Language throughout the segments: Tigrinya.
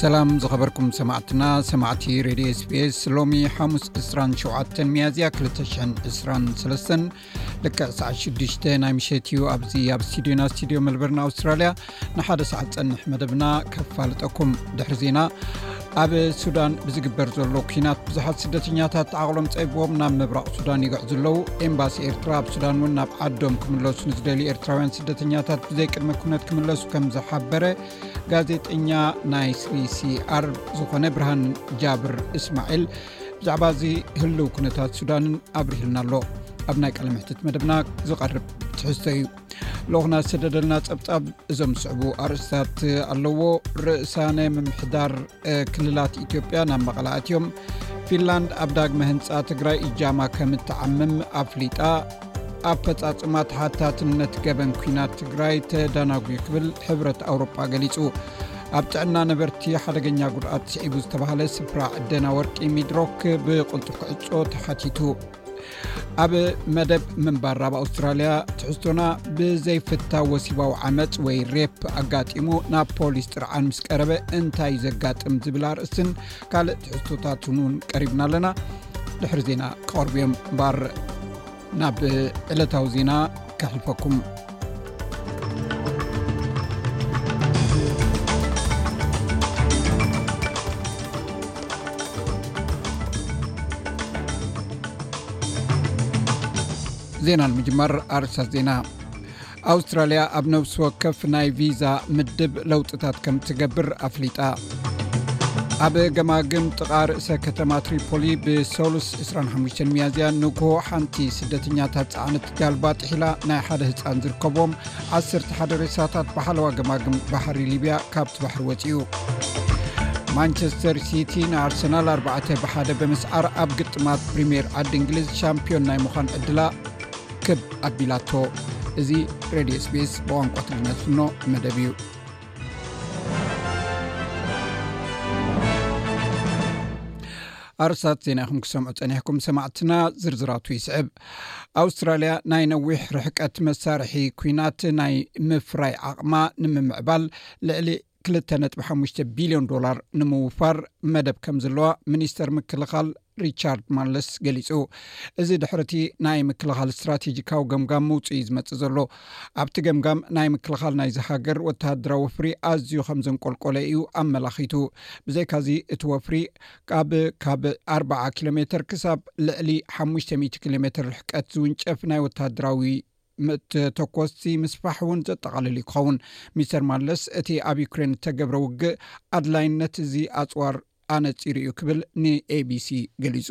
ሰላም ዝኸበርኩም ሰማዕትና ሰማዕቲ ሬድዮ ስፔስ ሎሚ ሓሙስ 2ሸ ሚያዝያ 223 ልክዕ ሰዓ 6ዱሽ ናይ ምሸት እዩ ኣብዚ ኣብ ስቱድዮና ስቱድዮ መልበርና ኣውስትራልያ ንሓደ ሰዓት ፀንሕ መደብና ከፋልጠኩም ድሕሪ ዜና ኣብ ሱዳን ብዝግበር ዘሎ ኩናት ብዙሓት ስደተኛታት ተዓቕሎም ፀይብዎም ናብ ምብራቕ ሱዳን ይግዕ ዘለው ኤምባሲ ኤርትራ ኣብ ሱዳን እውን ናብ ዓዶም ክምለሱ ንዝደልዩ ኤርትራውያን ስደተኛታት ብዘይቅድሚ ኩነት ክምለሱ ከም ዝሓበረ ጋዜጠኛ ናይ ስሪሲኣር ዝኾነ ብርሃን ጃብር እስማዒል ብዛዕባ እዚ ህልው ኩነታት ሱዳንን ኣብርህልና ኣሎ ኣብ ናይ ቀለምሕትት መደብና ዝቐርብ ትሕዝቶ እዩ ልኹና ዝሰደደልና ፀብፃብ እዞም ዝስዕቡ ኣርእስታት ኣለዎ ርእሳነ ምምሕዳር ክልላት ኢትዮጵያ ናብ መቐላ ኣትዮም ፊንላንድ ኣብ ዳግመ ህንፃ ትግራይ እጃማ ከም እትዓምም ኣፍሊጣ ኣፈፃፅማ ተሓታትነት ገበን ኩናት ትግራይ ተዳናጉዩ ክብል ሕብረት ኣውሮጳ ገሊፁ ኣብ ጥዕና ነበርቲ ሓደገኛ ጉድኣት ስዒቡ ዝተባሃለ ስፍራ ዕደና ወርቂ ሚድሮክ ብቕልጡፍ ክዕፆ ተሓቲቱ ኣብ መደብ ምንባር ራብ ኣውስትራልያ ትሕዝቶና ብዘይፍታ ወሲባዊ ዓመፅ ወይ ሬፕ ኣጋጢሙ ናብ ፖሊስ ጥርዓን ምስ ቀረበ እንታይ ዩ ዘጋጥም ዝብል ኣርእስትን ካልእ ትሕዝቶታት ውን ቀሪብና ኣለና ድሕሪ ዜና ክቐርቡ እዮም ባር ናብ ዕለታዊ ዜና ከሕልፈኩም ዜና ንምጅማር ኣርሳት ዜና ኣውስትራልያ ኣብ ነብሲ ወከፍ ናይ ቪዛ ምድብ ለውጥታት ከም ትገብር ኣፍሊጣ ኣብ ገማግም ጥቓ ርእሰ ከተማ ትሪፖሊ ብሰሉስ 25 ሚያዝያ ንግሆ ሓንቲ ስደተኛታት ፃዕነት ጋልባ ጥሒላ ናይ ሓደ ህፃን ዝርከቦም ዓሰርተ ሓደ ሬሳታት ብሓለዋ ገማግም ባሕሪ ሊብያ ካብቲ ባሕሪ ወፅኡ ማንቸስተር ሲቲ ንኣርሰናል ኣርባዕተ ብሓደ ብምስዓር ኣብ ግጥማት ፕሪምየር ዓዲ እንግሊዝ ሻምፒዮን ናይ ምዃን ዕድላ ክብ ኣቢላቶ እዚ ሬድዮ ስቤስ ብቋንቋ ትልነትፍኖ መደብ እዩ ኣርሳት ዜና ይኹም ክሰምዑ ፀኒሕኩም ሰማዕትና ዝርዝራቱ ይስዕብ ኣውስትራልያ ናይ ነዊሕ ርሕቀት መሳርሒ ኩናት ናይ ምፍራይ ዓቕማ ንምምዕባል ልዕሊ 2.5 ቢልዮን ዶላር ንምውፋር መደብ ከም ዘለዋ ሚኒስተር ምክልኻል ሪቻርድ ማለስ ገሊጹ እዚ ድሕሪ እቲ ናይ ምክልኻል ስትራቴጂካዊ ገምጋም ምውፅኢ ዝመፅእ ዘሎ ኣብቲ ገምጋም ናይ ምክልኻል ናይዚ ሃገር ወተሃደራዊ ወፍሪ ኣዝዩ ከም ዘንቆልቆለ እዩ ኣመላኺቱ ብዘይካዚ እቲ ወፍሪ ካብ ካብ ኣርዓ ኪሎ ሜተር ክሳብ ልዕሊ ሓሙሽተ ሚእቲ ኪሎ ሜተር ርሕቀት ዝውንጨፍ ናይ ወተሃደራዊ ምተኮስቲ ምስፋሕ እውን ዘጠቓልል ዩ ክኸውን ሚስተር ማለስ እቲ ኣብ ዩክሬን እተገብረ ውግእ ኣድላይነት እዚ ኣፅዋር ኣነፂሩ ዩ ክብል ንኤቢሲ ገሊፁ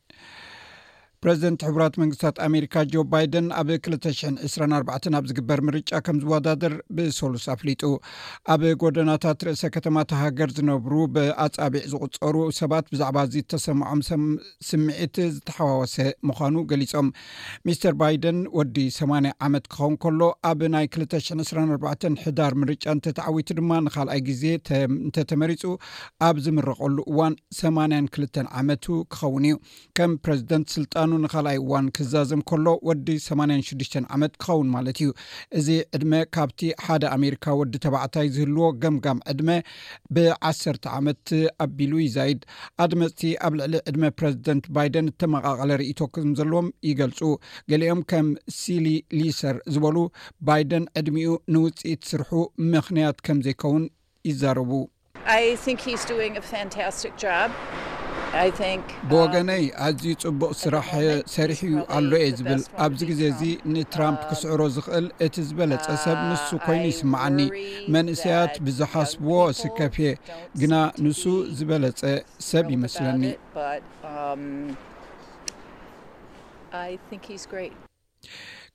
ፕረዚደንት ሕቡራት መንግስታት ኣሜሪካ ጆ ባይደን ኣብ 224 ኣብ ዝግበር ምርጫ ከም ዝወዳደር ብሰሉስ ኣፍሊጡ ኣብ ጎደናታት ርእሰ ከተማት ሃገር ዝነብሩ ብኣፃቢዕ ዝቁፀሩ ሰባት ብዛዕባ እዚ ተሰምዖም ስምዒት ዝተሓዋወሰ ምዃኑ ገሊፆም ሚስተር ባይደን ወዲ ሰማንያ ዓመት ክኸውን ከሎ ኣብ ናይ ክልተ ሽሕ ዕስራን ኣርባዕተን ሕዳር ምርጫ እንተተዓዊቱ ድማ ንካልኣይ ግዜ እንተተመሪፁ ኣብ ዝምረቀሉ እዋን ሰማንያን ክልተን ዓመቱ ክኸውን እዩ ከም ፕረዚደንት ስልጣኑ ንካልኣይ እዋን ክዛዘም ከሎ ወዲ ሰማንያን ሽዱሽተን ዓመት ክኸውን ማለት እዩ እዚ ዕድመ ካብቲ ሓደ ኣሜሪካ ወዲ ተባዕታይ ዝህልዎ ገምጋም ዕድመ ብዓሰርተ ዓመት ኣቢሉ ይዛይድ ኣድመፅቲ ኣብ ልዕሊ ዕድመ ፕረዚደንት ባይደን እተመቓቐለ ርእቶ ክም ዘለዎም ይገልፁ ገሊኦም ከም ሲሊ ሊሰር ዝበሉ ባይደን ዕድሚኡ ንውፅኢት ስርሑ ምኽንያት ከም ዘይከውን ይዛረቡ ብወገነይ um, ኣዝዩ ፅቡቅ ስራሕ ሰሪሑ እዩ ኣሎ እየ ዝብል ኣብዚ ግዜ እዚ ንትራምፕ um, ክስዕሮ ዝኽእል እቲ ዝበለፀ ሰብ uh, ንሱ ኮይኑ ይስማዓኒ መንእሰያት ብዝሓስብዎ ስከፍ እየ ግና ንሱ ዝበለጸ ሰብ ይመስለኒ።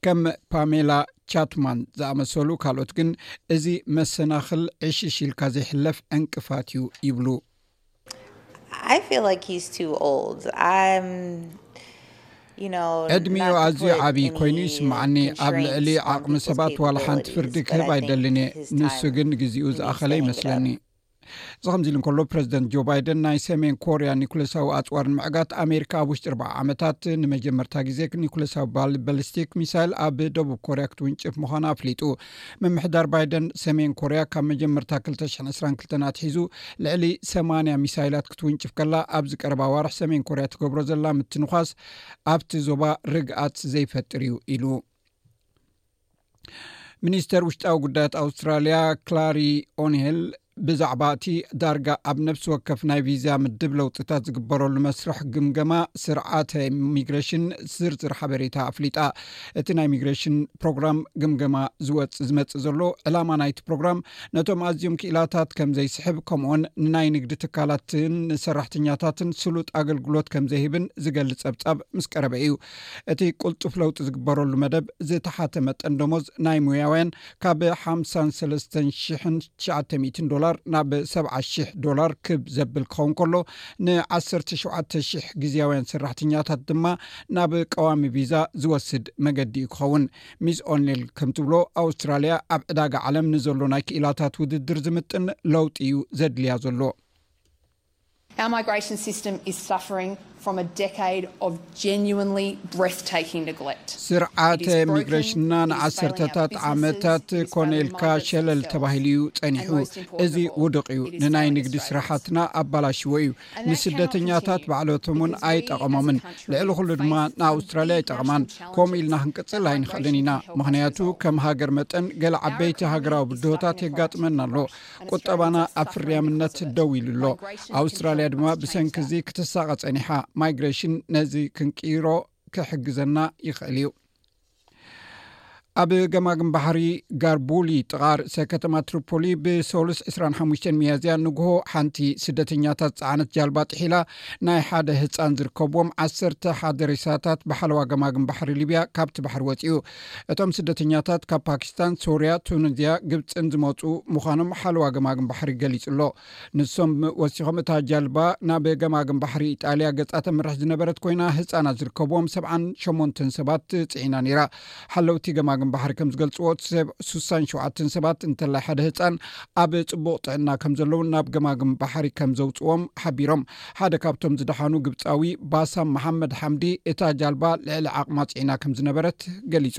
ከም ፓሜላ ቻትማን ዝኣመሰሉ ካልኦት ግን እዚ መሰናኽል ዕሽሽ ኢልካ ዘይሕለፍ ዕንቅፋት እዩ ይብሉ። ዕድሚኡ ኣዝዩ ዓብዪ ኮይኑ ይስምዓኒ። ኣብ ልዕሊ ዓቕሚ ሰባት ዋላ ሓንቲ ፍርዲ ክህብ ኣይደልን እየ፣ ንሱ ግን ግዜኡ ዝኣኸለ ይመስለኒ። እዚ ከምዚ ኢሉ እንከሎ ፕረዚደንት ጆ ባይደን ናይ ሰሜን ኮርያ ኒኩሌሳዊ ኣፅዋር ንምዕጋት ኣሜሪካ ኣብ ውሽጢ ርባዓ ዓመታት ንመጀመርታ ግዜ ኒኩሌሳዊ ባሊስቲክ ሚሳይል ኣብ ደቡብ ኮርያ ክትውንጭፍ ምዃኑ ኣፍሊጡ ምምሕዳር ባይደን፣ ሰሜን ኮርያ ካብ መጀመርታ ክልተ ሽሕን ዕስራን ክልተን ኣትሒዙ ልዕሊ ሰማንያ ሚሳይላት ክትውንጭፍ ከላ፣ ኣብዚ ቀረባ ኣዋርሕ ሰሜን ኮርያ ትገብሮ ዘላ ምትንዃስ ኣብቲ ዞባ ርግኣት ዘይፈጥር እዩ ኢሉ። ሚኒስተር ውሽጣዊ ጉዳያት ኣውስትራልያ ክላሪ ኦንሄል ብዛዕባ እቲ ዳርጋ ኣብ ነብሲ ወከፍ ናይ ቪዛ ምድብ ለውጥታት ዝግበረሉ መስርሕ ግምገማ ስርዓተ ሚግሬሽን ዝርዝር ሓበሬታ ኣፍሊጣ እቲ ናይ ሚግሬሽን ፕሮግራም ግምገማ ዝወፅ ዝመፅእ ዘሎ ዕላማ ናይቲ ፕሮግራም ነቶም ኣዝዮም ክኢላታት ከም ዘይስሕብ ከምኡን ንናይ ንግዲ ትካላትን ንሰራሕተኛታትን ስሉጥ ኣገልግሎት ከም ዘይህብን ዝገልፅ ፀብፃብ ምስ ቀረበ እዩ እቲ ቁልጡፍ ለውጢ ዝግበረሉ መደብ ዝተሓተ መጠን ደሞዝ ናይ ሙያውያን ካብ ሓምሳን ሰለስተን ሽሕን ትሽዓተ ሚእትን ዶላር ናብ ሰብዓ ሽሕ ዶላር ክብ ዘብል ክኸውን ከሎ ንዓሰርተ ሸውዓተ ሽሕ ግዝያውያን ሰራሕተኛታት ድማ ናብ ቀዋሚ ቪዛ ዝወስድ መገዲ እዩ ክኸውን ሚስ ኦኔል ከም ትብሎ ኣውስትራልያ ኣብ ዕዳጋ ዓለም ንዘሎ ናይ ክኢላታት ውድድር ዝምጥን ለውጢ እዩ ዘድልያ ዘሎ Our migration system is suffering from a decade of genuinely breathtaking neglect. ስርዓተ ሚግሬሽንና ንዓሰርተታት ዓመታት ኮነ ኢልካ ሸለል ተባሂሉ እዩ ጸኒሑ። እዚ ውዱቕ እዩ። ንናይ ንግዲ ስራሓትና ኣባላሽዎ እዩ። ንስደተኛታት ባዕለቶም እውን ኣይጠቐሞምን። ልዕሊ ኩሉ ድማ ንኣውስትራልያ ኣይጠቐማን። ከምኡ ኢልና ክንቅጽል ኣይንኽእልን ኢና። ምኽንያቱ ከም ሃገር መጠን ገለ ዓበይቲ ሃገራዊ ብድሆታት የጋጥመና ኣሎ። ቁጠባና ኣብ ፍርያምነት ደው ኢሉ ኣሎ ኣውስትራልያ ድማ ብሰንኪ እዚ ክትሳቀ ፀኒሓ ማይግሬሽን ነዚ ክንቅይሮ ክሕግዘና ይኽእል እዩ ኣብ ገማግም ባሕሪ ጋርቡሊ ጥቓር ሰከተማ ትሪፖሊ ብሰሉስ 25 መያዝያ ንግሆ ሓንቲ ስደተኛታት ፀዓነት ጃልባ ጥሒላ ናይ ሓደ ህፃን ዝርከብዎም ዓሰርተ ሓደ ሬሳታት ብሓለዋ ገማግም ባሕሪ ሊብያ ካብቲ ባሕሪ ወፅኡ እቶም ስደተኛታት ካብ ፓኪስታን፣ ሶርያ፣ ቱኒዝያ፣ ግብጽን ዝመጹ ምዃኖም ሓለዋ ገማግም ባሕሪ ገሊጹ'ሎ። ንሶም ወሲኾም እታ ጃልባ ናብ ገማግም ባሕሪ ኢጣልያ ገጻ ተምርሕ ዝነበረት ኮይና ህጻናት ዝርከብዎም ሰብዓን ሸሞንተን ሰባት ጽዒና ነይራ። ሓለውቲ ገማግም ባሕሪ ከም ዝገልጽዎ ሱሳን ሸውዓተን ሰባት እንተላይ ሓደ ህጻን ኣብ ጽቡቕ ጥዕና ከም ዘለዉን ናብ ገማግም ባሕሪ ከም ዘውጽዎም ሓቢሮም። ሓደ ካብቶም ዝደሓኑ ግብጻዊ ባሳም መሓመድ ሓምዲ፣ እታ ጃልባ ልዕሊ ዓቕማ ጽዒና ከም ዝነበረት ገሊጹ።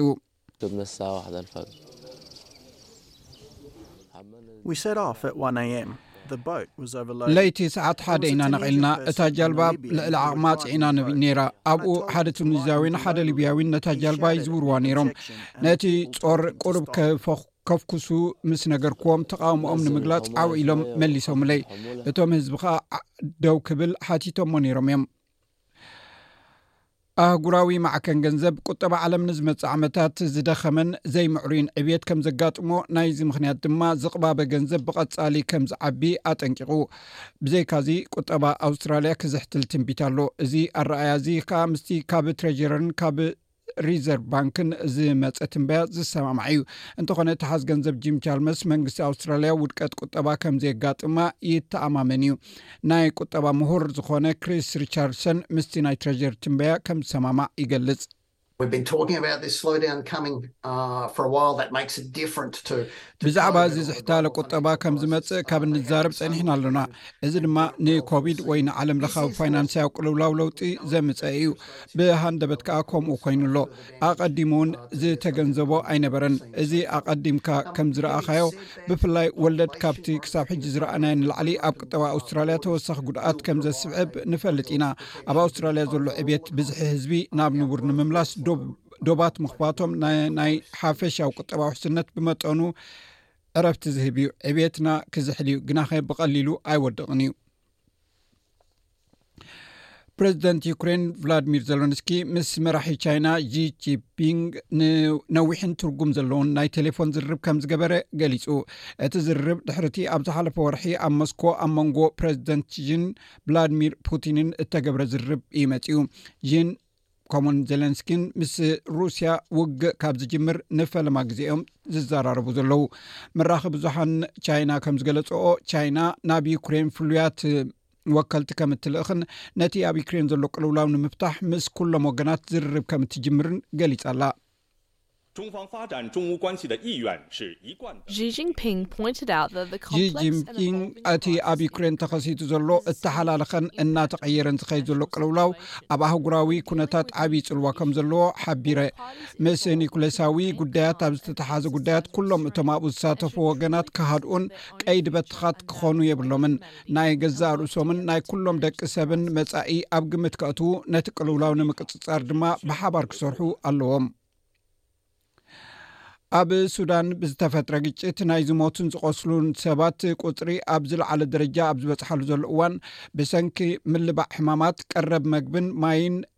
ለይቲ ሰዓት ሓደ ኢና ነቒልና፣ እታ ጃልባ ልዕሊ ዓቕማ ጽዒና ነይራ። ኣብኡ ሓደ ቱኒዝያዊን ሓደ ሊብያዊን ነታ ጃልባ ይዝውርዋ ነይሮም። ነቲ ጾር ቁሩብ ከፈኹ። ከፍኩሱ ምስ ነገርክዎም ተቃውሞኦም ንምግላፅ ዓው ኢሎም መሊሶምለይ እቶም ህዝቢ ከዓ ደው ክብል ሓቲቶሞ ነይሮም እዮም ኣህጉራዊ ማዕከን ገንዘብ ቁጠባ ዓለም ንዝመፅ ዓመታት ዝደኸመን ዘይምዕሩይን ዕብት ከም ዘጋጥሞ ናይዚ ምክንያት ድማ ዝቕባበ ገንዘብ ብቐፃሊ ከም ዝዓቢ ኣጠንቂቑ ብዘይካዚ ቁጠባ ኣውስትራልያ ክዝሕትል ትንቢት ኣሎ እዚ ኣረኣያ እዚ ከዓ ምስቲ ካብ ትረጀረርን ካብ ሪዘርቭ ባንክን ዝመፀ ትንበያ ዝሰማማዕ እዩ። እንተኾነ እቲ ሓዝ ገንዘብ ጂም ቻልመስ መንግስቲ ኣውስትራሊያ ውድቀት ቁጠባ ከምዘየጋጥማ ይተኣማመን እዩ። ናይ ቁጠባ ምሁር ዝኾነ ክሪስ ሪቻርድሰን ምስቲ ናይ ትረዠሪ ትንበያ ከምዝሰማማዕ ይገልፅ። ብዛዕባ እዚ ዝሕታለ ቁጠባ ከምዝመፅእ ካብ እንዛረብ ፀኒሕና ኣሎና። እዚ ድማ ንኮቪድ ወይ ንዓለም ለኻዊ ፋይናንሳዊ ቅልውላው ለውጢ ዘምፀ እዩ። ብሃንደበት ከኣ ከምኡ ኮይኑ ኣሎ ኣቀዲሙ ውን ዝተገንዘቦ ኣይነበረን እዚ ኣቀዲምካ ከምዝረኣካዮ ብፍላይ ወለድ ካብቲ ክሳብ ሕጂ ዝረኣናዮ ንላዕሊ ኣብ ቅጠባ ኣውስትራልያ ተወሳኪ ጉድኣት ከምዘስዕብ ንፈልጥ ኢና ኣብ ኣውስትራልያ ዘሎ ዕብት ብዝሒ ህዝቢ ናብ ንቡር ንምምላስ ዶብ ዶባት ምኽፋቶም ናይ ሓፈሻዊ ቁጠባዊ ሕስነት ብመጠኑ ዕረፍቲ ዝህብ እዩ ዕብትና ክዝሕል እዩ ግናኸ ብቀሊሉ ኣይወድቕን እዩ ፕረዚደንት ዩክሬን ቭላድሚር ዘለንስኪ ምስ መራሒ ቻይና ጂጂፒንግ ንነዊሕን ትርጉም ዘለዉን ናይ ቴሌፎን ዝርርብ ከም ዝገበረ ገሊፁ እቲ ዝርርብ ድሕርቲ ኣብ ዝሓለፈ ወርሒ ኣብ ሞስኮ ኣብ መንጎ ፕረዚደንት ን ቭላድሚር ፑቲንን እተገብረ ዝርርብ እዩ መፅኡ ን ከምኡን ዘለንስኪን ምስ ሩስያ ውግእ ካብ ዝጅምር ንፈለማ ግዜ እዮም ዝዘራረቡ ዘለዉ መራኪ ብዙሓን ቻይና ከም ዝገለፅኦ ቻይና ናብ ዩክሬን ፍሉያት ወከልቲ ከም እትልእኽን ነቲ ኣብ ዩክሬን ዘሎ ቅልውላው ንምፍታሕ ምስ ኩሎም ወገናት ዝርርብ ከም እትጅምርን ገሊፃ ኣላ ዢ ጂንፒንግ እቲ ኣብ ዩክሬን ተኸሲቱ ዘሎ እተሓላለኸን እናተቐየረን ዝኸይድ ዘሎ ቅልውላው ኣብ ኣህጉራዊ ኩነታት ዓብዪ ፅልዋ ከም ዘለዎ ሓቢረ ምስ ኒኩሌሳዊ ጉዳያት ኣብ ዝተተሓዘ ጉዳያት ኩሎም እቶም ኣብኡ ዝሳተፉ ወገናት ክሃድኡን ቀይዲ በትኻት ክኾኑ የብሎምን ናይ ገዛእ ርእሶምን ናይ ኩሎም ደቂ ሰብን መጻኢ ኣብ ግምት ከእትዉ ነቲ ቅልውላው ንምቅፅፃር ድማ ብሓባር ክሰርሑ ኣለዎም ኣብ ሱዳን ብዝተፈጥረ ግጭት ናይ ዝሞትን ዝቆስሉን ሰባት ቁፅሪ ኣብ ዝለዓለ ደረጃ ኣብ ዝበፅሓሉ ዘሎ እዋን ብሰንኪ ምልባዕ ሕማማት ቀረብ መግብን ማይን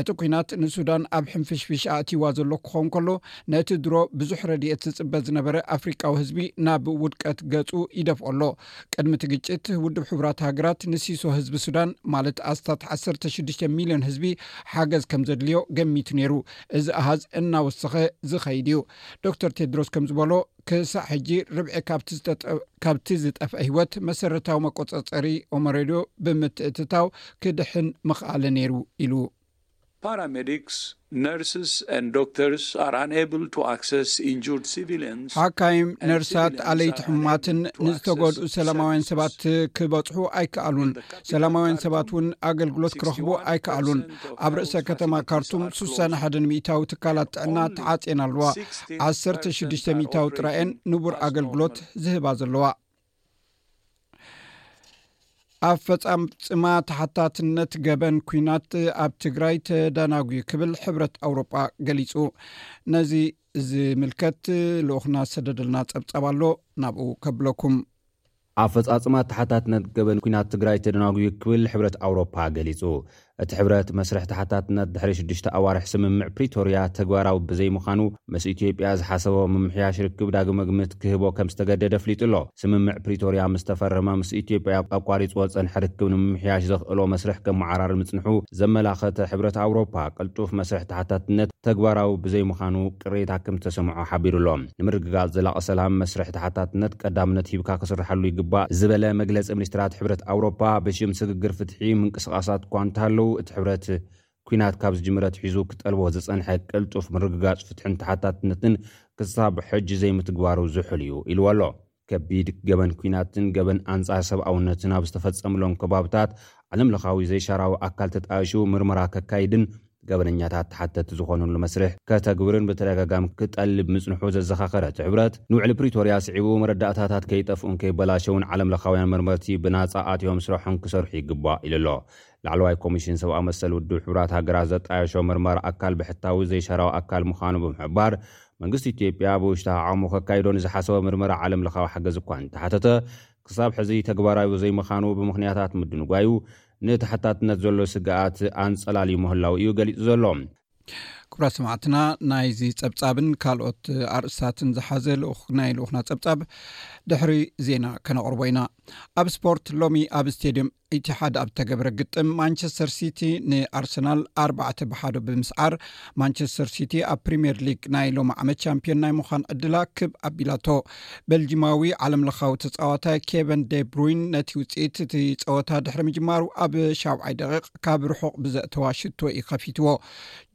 እቲ ኲናት ንሱዳን ኣብ ሕንፍሽፍሽ ኣእትይዋ ዘሎ ክኾን ከሎ፣ ነቲ ድሮ ብዙሕ ረድኤት ዝጽበ ዝነበረ ኣፍሪቃዊ ህዝቢ ናብ ውድቀት ገጹ ይደፍኦ ኣሎ። ቅድሚ እቲ ግጭት፣ ውድብ ሕቡራት ሃገራት ንሲሶ ህዝቢ ሱዳን፣ ማለት ኣስታት ዓሰርተ ሽዱሽተ ሚልዮን ህዝቢ፣ ሓገዝ ከም ዘድልዮ ገሚቱ ነይሩ። እዚ ኣሃዝ እናወሰኸ ዝኸይድ እዩ። ዶክተር ቴድሮስ ከም ዝበሎ፣ ክሳዕ ሕጂ ርብዒ ካብቲ ዝጠፍአ ህይወት መሰረታዊ መቆጸጸሪ ኦሞሬዶ ብምትእትታው ክድሕን ምኽኣለ ነይሩ ኢሉ። ሓካይም፣ ነርሳት፣ ኣለይቲ ሕሙማትን ንዝተጎድኡ ሰላማውያን ሰባት ክበጽሑ ኣይከኣሉን። ሰላማውያን ሰባት እውን ኣገልግሎት ክረኽቡ ኣይከኣሉን። ኣብ ርእሰ ከተማ ካርቱም ሱሳን ሓደን ሚታዊ ትካላት ጥዕና ተዓፅን ኣለዋ ዓሰርተ ሽዱሽተ ሚታዊ ጥራኤን ንቡር ኣገልግሎት ዝህባ ዘለዋ ኣብ ፈፃምፅማ ተሓታትነት ገበን ኩናት ኣብ ትግራይ ተዳናጉዩ ክብል ሕብረት ኣውሮጳ ገሊፁ ነዚ ዝምልከት ልኡክና ዝሰደደልና ፀብፃብ ኣሎ ናብኡ ከብለኩም ኣፈፃፅማ ተሓታትነት ገበን ኲናት ትግራይ ተደናጉዩ ክብል ሕብረት ኣውሮፓ ገሊፁ። እቲ ሕብረት መስርሕ ተሓታትነት ድሕሪ ሽዱሽተ ኣዋርሕ ስምምዕ ፕሪቶርያ ተግባራዊ ብዘይምዃኑ ምስ ኢትዮጵያ ዝሓሰቦ ምምሕያሽ ርክብ ዳግመ ግምት ክህቦ ከምዝተገደደ ኣፍሊጡ ኣሎ። ስምምዕ ፕሪቶርያ ምስተፈረመ ምስ ኢትዮጵያ ኣቋሪፅዎ ዝፀንሐ ርክብ ንምምሕያሽ ዘኽእሎ መስርሕ ከመዓራሪ ምፅንሑ ዘመላኸተ ሕብረት ኣውሮፓ ቅልጡፍ መስርሕ ተሓታትነት ተግባራዊ ብዘይምዃኑ ቅሬታ ከምዝተሰምዖ ሓቢሩ ኣሎ። ንምርግጋፅ ዘላቒ ሰላም መስርሕ ተሓታትነት ቀዳምነት ሂብካ ክስርሓሉ ይግባእ ዝበለ መግለፂ ሚኒስትራት ሕብረት ኣውሮፓ ብሽም ስግግር ፍትሒ ምንቅስቓሳት እኳ እንተሃለዉ እቲ ሕብረት ኲናት ካብ ዝጅምር ኣትሒዙ ክጠልቦ ዝፀንሐ ቅልጡፍ ምርግጋፅ ፍትሕን ተሓታትነትን ክሳብ ሕጂ ዘይምትግባሩ ዝሑል እዩ ኢልዎ ኣሎ። ከቢድ ገበን ኲናትን ገበን ኣንጻር ሰብኣውነትን ኣብ ዝተፈጸምሎም ከባብታት ዓለምለኻዊ ዘይሻራዊ ኣካል ተጣይሹ ምርመራ ከካይድን ገበነኛታት ተሓተቲ ዝኾንሉ መስርሕ ከተግብርን ብተደጋጋሚ ክጠልብ ምጽንሑ ዘዘኻኸረ እቲ ሕብረት፣ ንውዕሊ ፕሪቶርያ ስዒቡ መረዳእታታት ከይጠፍኡን ከይበላሸዉን ዓለምለኻውያን መርመርቲ ብናጻ ኣትዮም ስራሖም ክሰርሑ ይግባእ ኢሉ ኣሎ። ላዕለዋይ ኮሚሽን ሰብኣዊ መሰል ውድብ ሕቡራት ሃገራት ዘጣየሾ መርማሪ ኣካል ብሕታዊ ዘይሻራዊ ኣካል ምዃኑ ብምሕባር፣ መንግስቲ ኢትዮጵያ ብውሽጢ ኣዕቕሙ ከካይዶ ንዝሓሰቦ ምርመራ ዓለምለኻዊ ሓገዝ እኳ እንተሓተተ ክሳብ ሕዚ ተግባራዊ ዘይምኻኑ ብምኽንያታት ምድንጓዩ ንተሓታትነት ዘሎ ስግኣት ኣንጸላልዩ ምህላዉ እዩ ገሊጹ ዘሎ። ክብራት ሰማዕትና ናይዚ ጸብጻብን ካልኦት ኣርእስታትን ዝሓዘ ልኡኽ ናይ ልኡኽና ጸብጻብ ድሕሪ ዜና ከነቕርቦ ኢና። ኣብ ስፖርት ሎሚ ኣብ ስቴድየም ኢቲሓድ ኣብ ዝተገብረ ግጥም ማንቸስተር ሲቲ ንኣርሰናል ኣርባዕተ ብሓዶ ብምስዓር ማንቸስተር ሲቲ ኣብ ፕሪምየር ሊግ ናይ ሎሚ ዓመት ቻምፒዮን ናይ ምዃን ዕድላ ክብ ኣቢላቶ በልጂማዊ ዓለም ለኻዊ ተፃዋታይ ኬቨን ደብሩይን ነቲ ውፅኢት እቲ ፀወታ ድሕሪ ምጅማሩ ኣብ ሻብዓይ ደቂቅ ካብ ርሑቅ ብዘእተዋ ሽቶ እዩ ከፊትዎ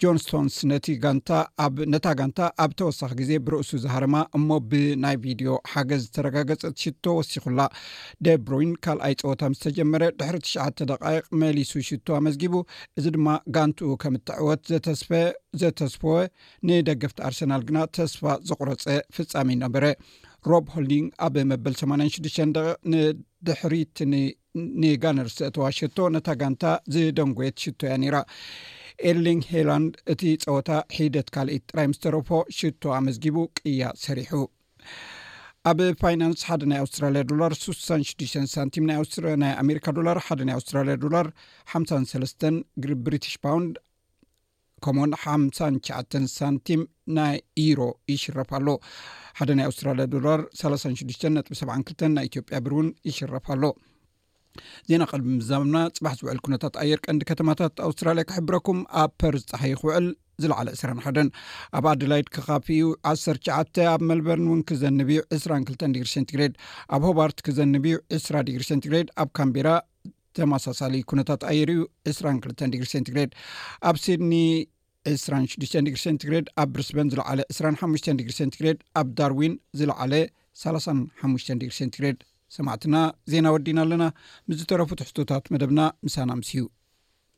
ጆን ስቶንስ ነቲ ጋንታ ኣብ ነታ ጋንታ ኣብ ተወሳኺ ግዜ ብርእሱ ዝሃረማ እሞ ብናይ ቪድዮ ሓገዝ ዝተረጋገጸት ሽቶ ወሲኹላ ደብሮይን ካልኣይ ጸወታ ምስ ተጀመረ ድሕሪ ትሽዓተ ደቃይቕ መሊሱ ሽቶ ኣመዝጊቡ እዚ ድማ ጋንትኡ ከም እትዕወት ዘተስፈ ዘተስፈወ ንደገፍቲ ኣርሰናል ግና ተስፋ ዘቑረፀ ፍፃሜ ነበረ ሮብ ሆልዲንግ ኣብ መበል 86 ደቂቕ ንድሕሪት ንጋነርስ ዘእተዋ ሸቶ ነታ ጋንታ ዝደንጎየት ሽቶ እያ ነይራ። ኤርሊንግ ሄላንድ እቲ ጸወታ ሒደት ካልኢት ጥራይ ምስ ተረፎ ሽቶ ኣመዝጊቡ ቅያ ሰሪሑ። ኣብ ፋይናንስ ሓደ ናይ ኣውስትራልያ ዶላር 66 ሳንቲም ናይ ናይ ኣሜሪካ ዶላር ሓደ ናይ ኣውስትራልያ ዶላር ሓ3 ግሪ ብሪትሽ ፓውንድ ከምኡውን ሓምሳን ትሽዓተን ሳንቲም ናይ ኢሮ ይሽረፍ ኣሎ ሓደ ናይ ኣውስትራልያ ዶላር ሰላሳን ሽዱሽተ ነጥቢ ሰብዓን ክልተን ናይ ኢትዮጵያ ብር እውን ይሽረፍ ኣሎ ዜና ቀልቢ ምዛምና ፅባሕ ዝውዕል ኩነታት ኣየር ቀንዲ ከተማታት ኣውስትራልያ ክሕብረኩም ኣብ ፐርዝ ፀሓይ ክውዕል ዝለዓለ ዕስራን ሓደን ኣብ ኣደላይድ ክካፊ እዩ ዓሰር ትሽዓተ ኣብ መልበርን እውን ክዘንብ እዩ ዕስራን ክልተን ዲግሪ ሴንትግሬድ ኣብ ሆባርት ክዘንብ እዩ ዕስራ ዲግሪ ሴንትግሬድ ኣብ ካምቢራ ተመሳሳሊ ኩነታት ኣየር እዩ 22 ዲግሪ ሴንቲግሬድ ኣብ ሲድኒ 26 ዲግሪ ሴንቲግሬድ ኣብ ብሪስበን ዝለዓለ 25 ዲግሪ ሴንቲግሬድ ኣብ ዳርዊን ዝለዓለ 35 ዲግሪ ሴንቲግሬድ ሰማዕትና ዜና ወዲና ኣለና ምስ ዝተረፉ ትሕቶታት መደብና ምሳና ምስ እዩ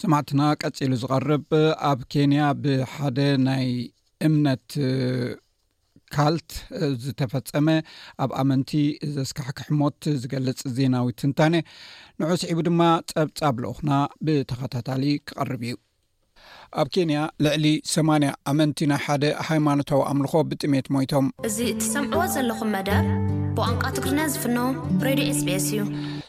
ሰማዕትና ቀፂሉ ዝቐርብ ኣብ ኬንያ ብሓደ ናይ እምነት ካልት ዝተፈፀመ ኣብ ኣመንቲ ዘስካሕክሕ ሞት ዝገልፅ ዜናዊ ትንታነ ንዑ ስዒቡ ድማ ፀብፃብ ልኡክና ብተኸታታሊ ክቐርብ እዩ ኣብ ኬንያ ልዕሊ ሰማንያ ኣመንቲ ናይ ሓደ ሃይማኖታዊ ኣምልኾ ብጥሜት ሞይቶም። እዚ እትሰምዕዎ ዘለኹም መደብ ብቋንቋ ትግርኛ ዝፍኖ ሬድዮ ኤስቢኤስ እዩ።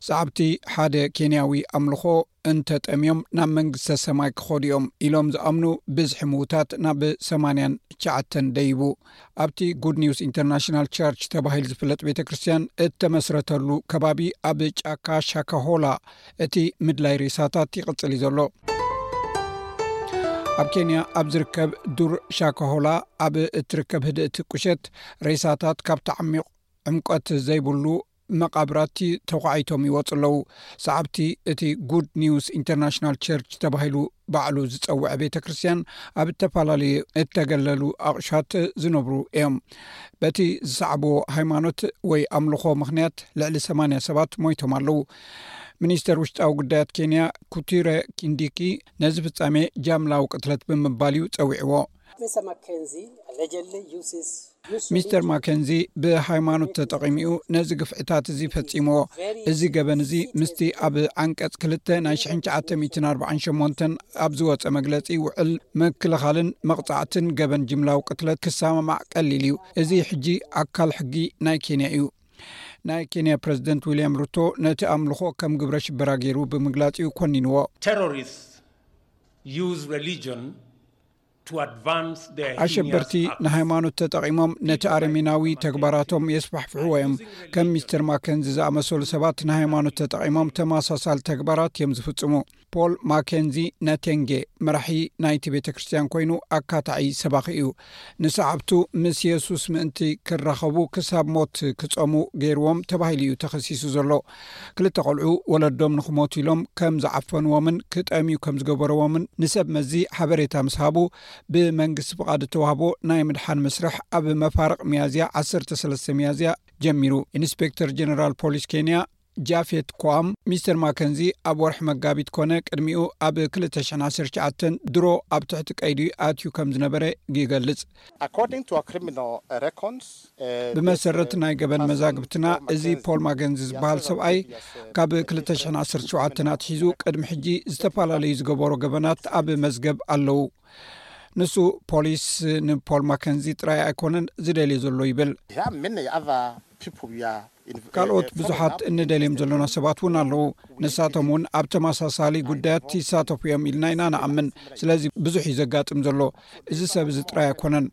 ሰዓብቲ ሓደ ኬንያዊ ኣምልኾ እንተ ጠምዮም ናብ መንግስተ ሰማይ ክኸዱ እዮም ኢሎም ዝኣምኑ ብዝሒ ምዉታት ናብ ሰማንያን ትሽዓተን ደይቡ። ኣብቲ ጉድ ኒውስ ኢንተርናሽናል ቸርች ተባሂል ዝፍለጥ ቤተ ክርስትያን እተመስረተሉ ከባቢ ኣብ ጫካ ሻካሆላ እቲ ምድላይ ሬሳታት ይቕጽል እዩ ዘሎ ኣብ ኬንያ ኣብ ዝርከብ ዱር ሻካሆላ ኣብ እትርከብ ህድእቲ ቁሸት ሬሳታት ካብ ተዓሚቕ ዕምቀት ዘይብሉ መቓብራት'ቲ ተዃዒቶም ይወጹ ኣለዉ። ሰዓብቲ እቲ ጉድ ኒውስ ኢንተርናሽናል ቸርች ተባሂሉ ባዕሉ ዝጸውዐ ቤተ ክርስትያን ኣብ እተፈላለየ እተገለሉ ኣቝሻት ዝነብሩ እዮም። በቲ ዝሰዓብዎ ሃይማኖት ወይ ኣምልኾ ምኽንያት ልዕሊ ሰማንያ ሰባት ሞይቶም ኣለዉ። ሚኒስተር ውሽጣዊ ጉዳያት ኬንያ ኩቲረ ኪንዲኪ ነዚ ፍጻሜ ጃምላዊ ቅትለት ብምባል እዩ ጸዊዕዎ። ሚስተር ማኬንዚ፣ ለጀሊ ዩሲስ ዩስ ኦፍ ሚስተር ኢንተሌክት። ማኬንዚ ብሃይማኖት ተጠቒሙ'ዩ ነዚ ግፍዕታት እዚ ፈጺምዎ። እዚ ገበን እዚ ምስቲ ኣብ ዓንቀጽ ክልተ ናይ ሽሕን ትሽዓተ ሚእትን ኣርብዓን ሸሞንተን ኣብ ዝወጸ መግለጺ ውዕል ምክልኻልን መቕጻዕትን ገበን ጅምላዊ ቅትለት ክሰማማዕ ቀሊል እዩ። እዚ ሕጂ ኣካል ሕጊ ናይ ኬንያ እዩ። ናይ ኬንያ ፕረዚደንት ዊልያም ሩቶ ነቲ ኣምልኾ ከም ግብረ ሽበራ ገይሩ ብምግላጽ'ዩ ኮኒንዎ። Terrorists use religion ኣሸበርቲ ንሃይማኖት ተጠቒሞም ነቲ ኣረሚናዊ ተግባራቶም የስፋሕፍሕዎ እዮም ከም ሚስተር ማከንዚ ዝኣመሰሉ ሰባት ንሃይማኖት ተጠቒሞም ተመሳሳሊ ተግባራት እዮም ዝፍፅሙ ፖል ማከንዚ ነቴንጌ መራሒ ናይቲ ቤተ ክርስትያን ኮይኑ ኣካታዒ ሰባኺ እዩ ንሰዓብቱ ምስ የሱስ ምእንቲ ክራኸቡ ክሳብ ሞት ክፀሙ ገይርዎም ተባሂሉ እዩ ተኸሲሱ ዘሎ ክልተ ቆልዑ ወለዶም ንክሞቱ ኢሎም ከም ዝዓፈንዎምን ክጠምዩ ከም ዝገበርዎምን ንሰብ መዚ ሓበሬታ ምስ ሃቡ ብመንግስቲ ፍቓድ እተዋህቦ ናይ ምድሓን መስርሕ ኣብ መፋርቕ ሚያዝያ ዓሰርተ ሰለስተ ሚያዝያ ጀሚሩ። ኢንስፔክተር ጀነራል ፖሊስ ኬንያ ጃፌት ኮኣም ሚስተር ማከንዚ ኣብ ወርሒ መጋቢት ኮነ ቅድሚኡ ኣብ ክልተ ሽሕን ዓሰርተ ትሽዓተን ድሮ ኣብ ትሕቲ ቀይዲ ኣትዩ ከም ዝነበረ ይገልጽ። According to our criminal records, ብመሰረት ናይ ገበን መዛግብትና እዚ ፖል ማገንዝ ዝበሃል ሰብኣይ ካብ 20017 ኣትሒዙ ቅድሚ ሕጂ ዝተፈላለዩ ዝገበሮ ገበናት ኣብ መዝገብ ኣለው ንሱ ፖሊስ ንፖል ማከንዚ ጥራይ ኣይኮነን ዝደልዮ ዘሎ ይብል ካልኦት ብዙሓት እንደልዮም ዘሎና ሰባት እውን ኣለዉ ንሳቶም እውን ኣብ ተመሳሳሊ ጉዳያት ይሳተፉ እዮም ኢልና ኢና ንኣምን ስለዚ ብዙሕ እዩ ዘጋጥም ዘሎ እዚ ሰብ እዚ ጥራይ ኣይኮነን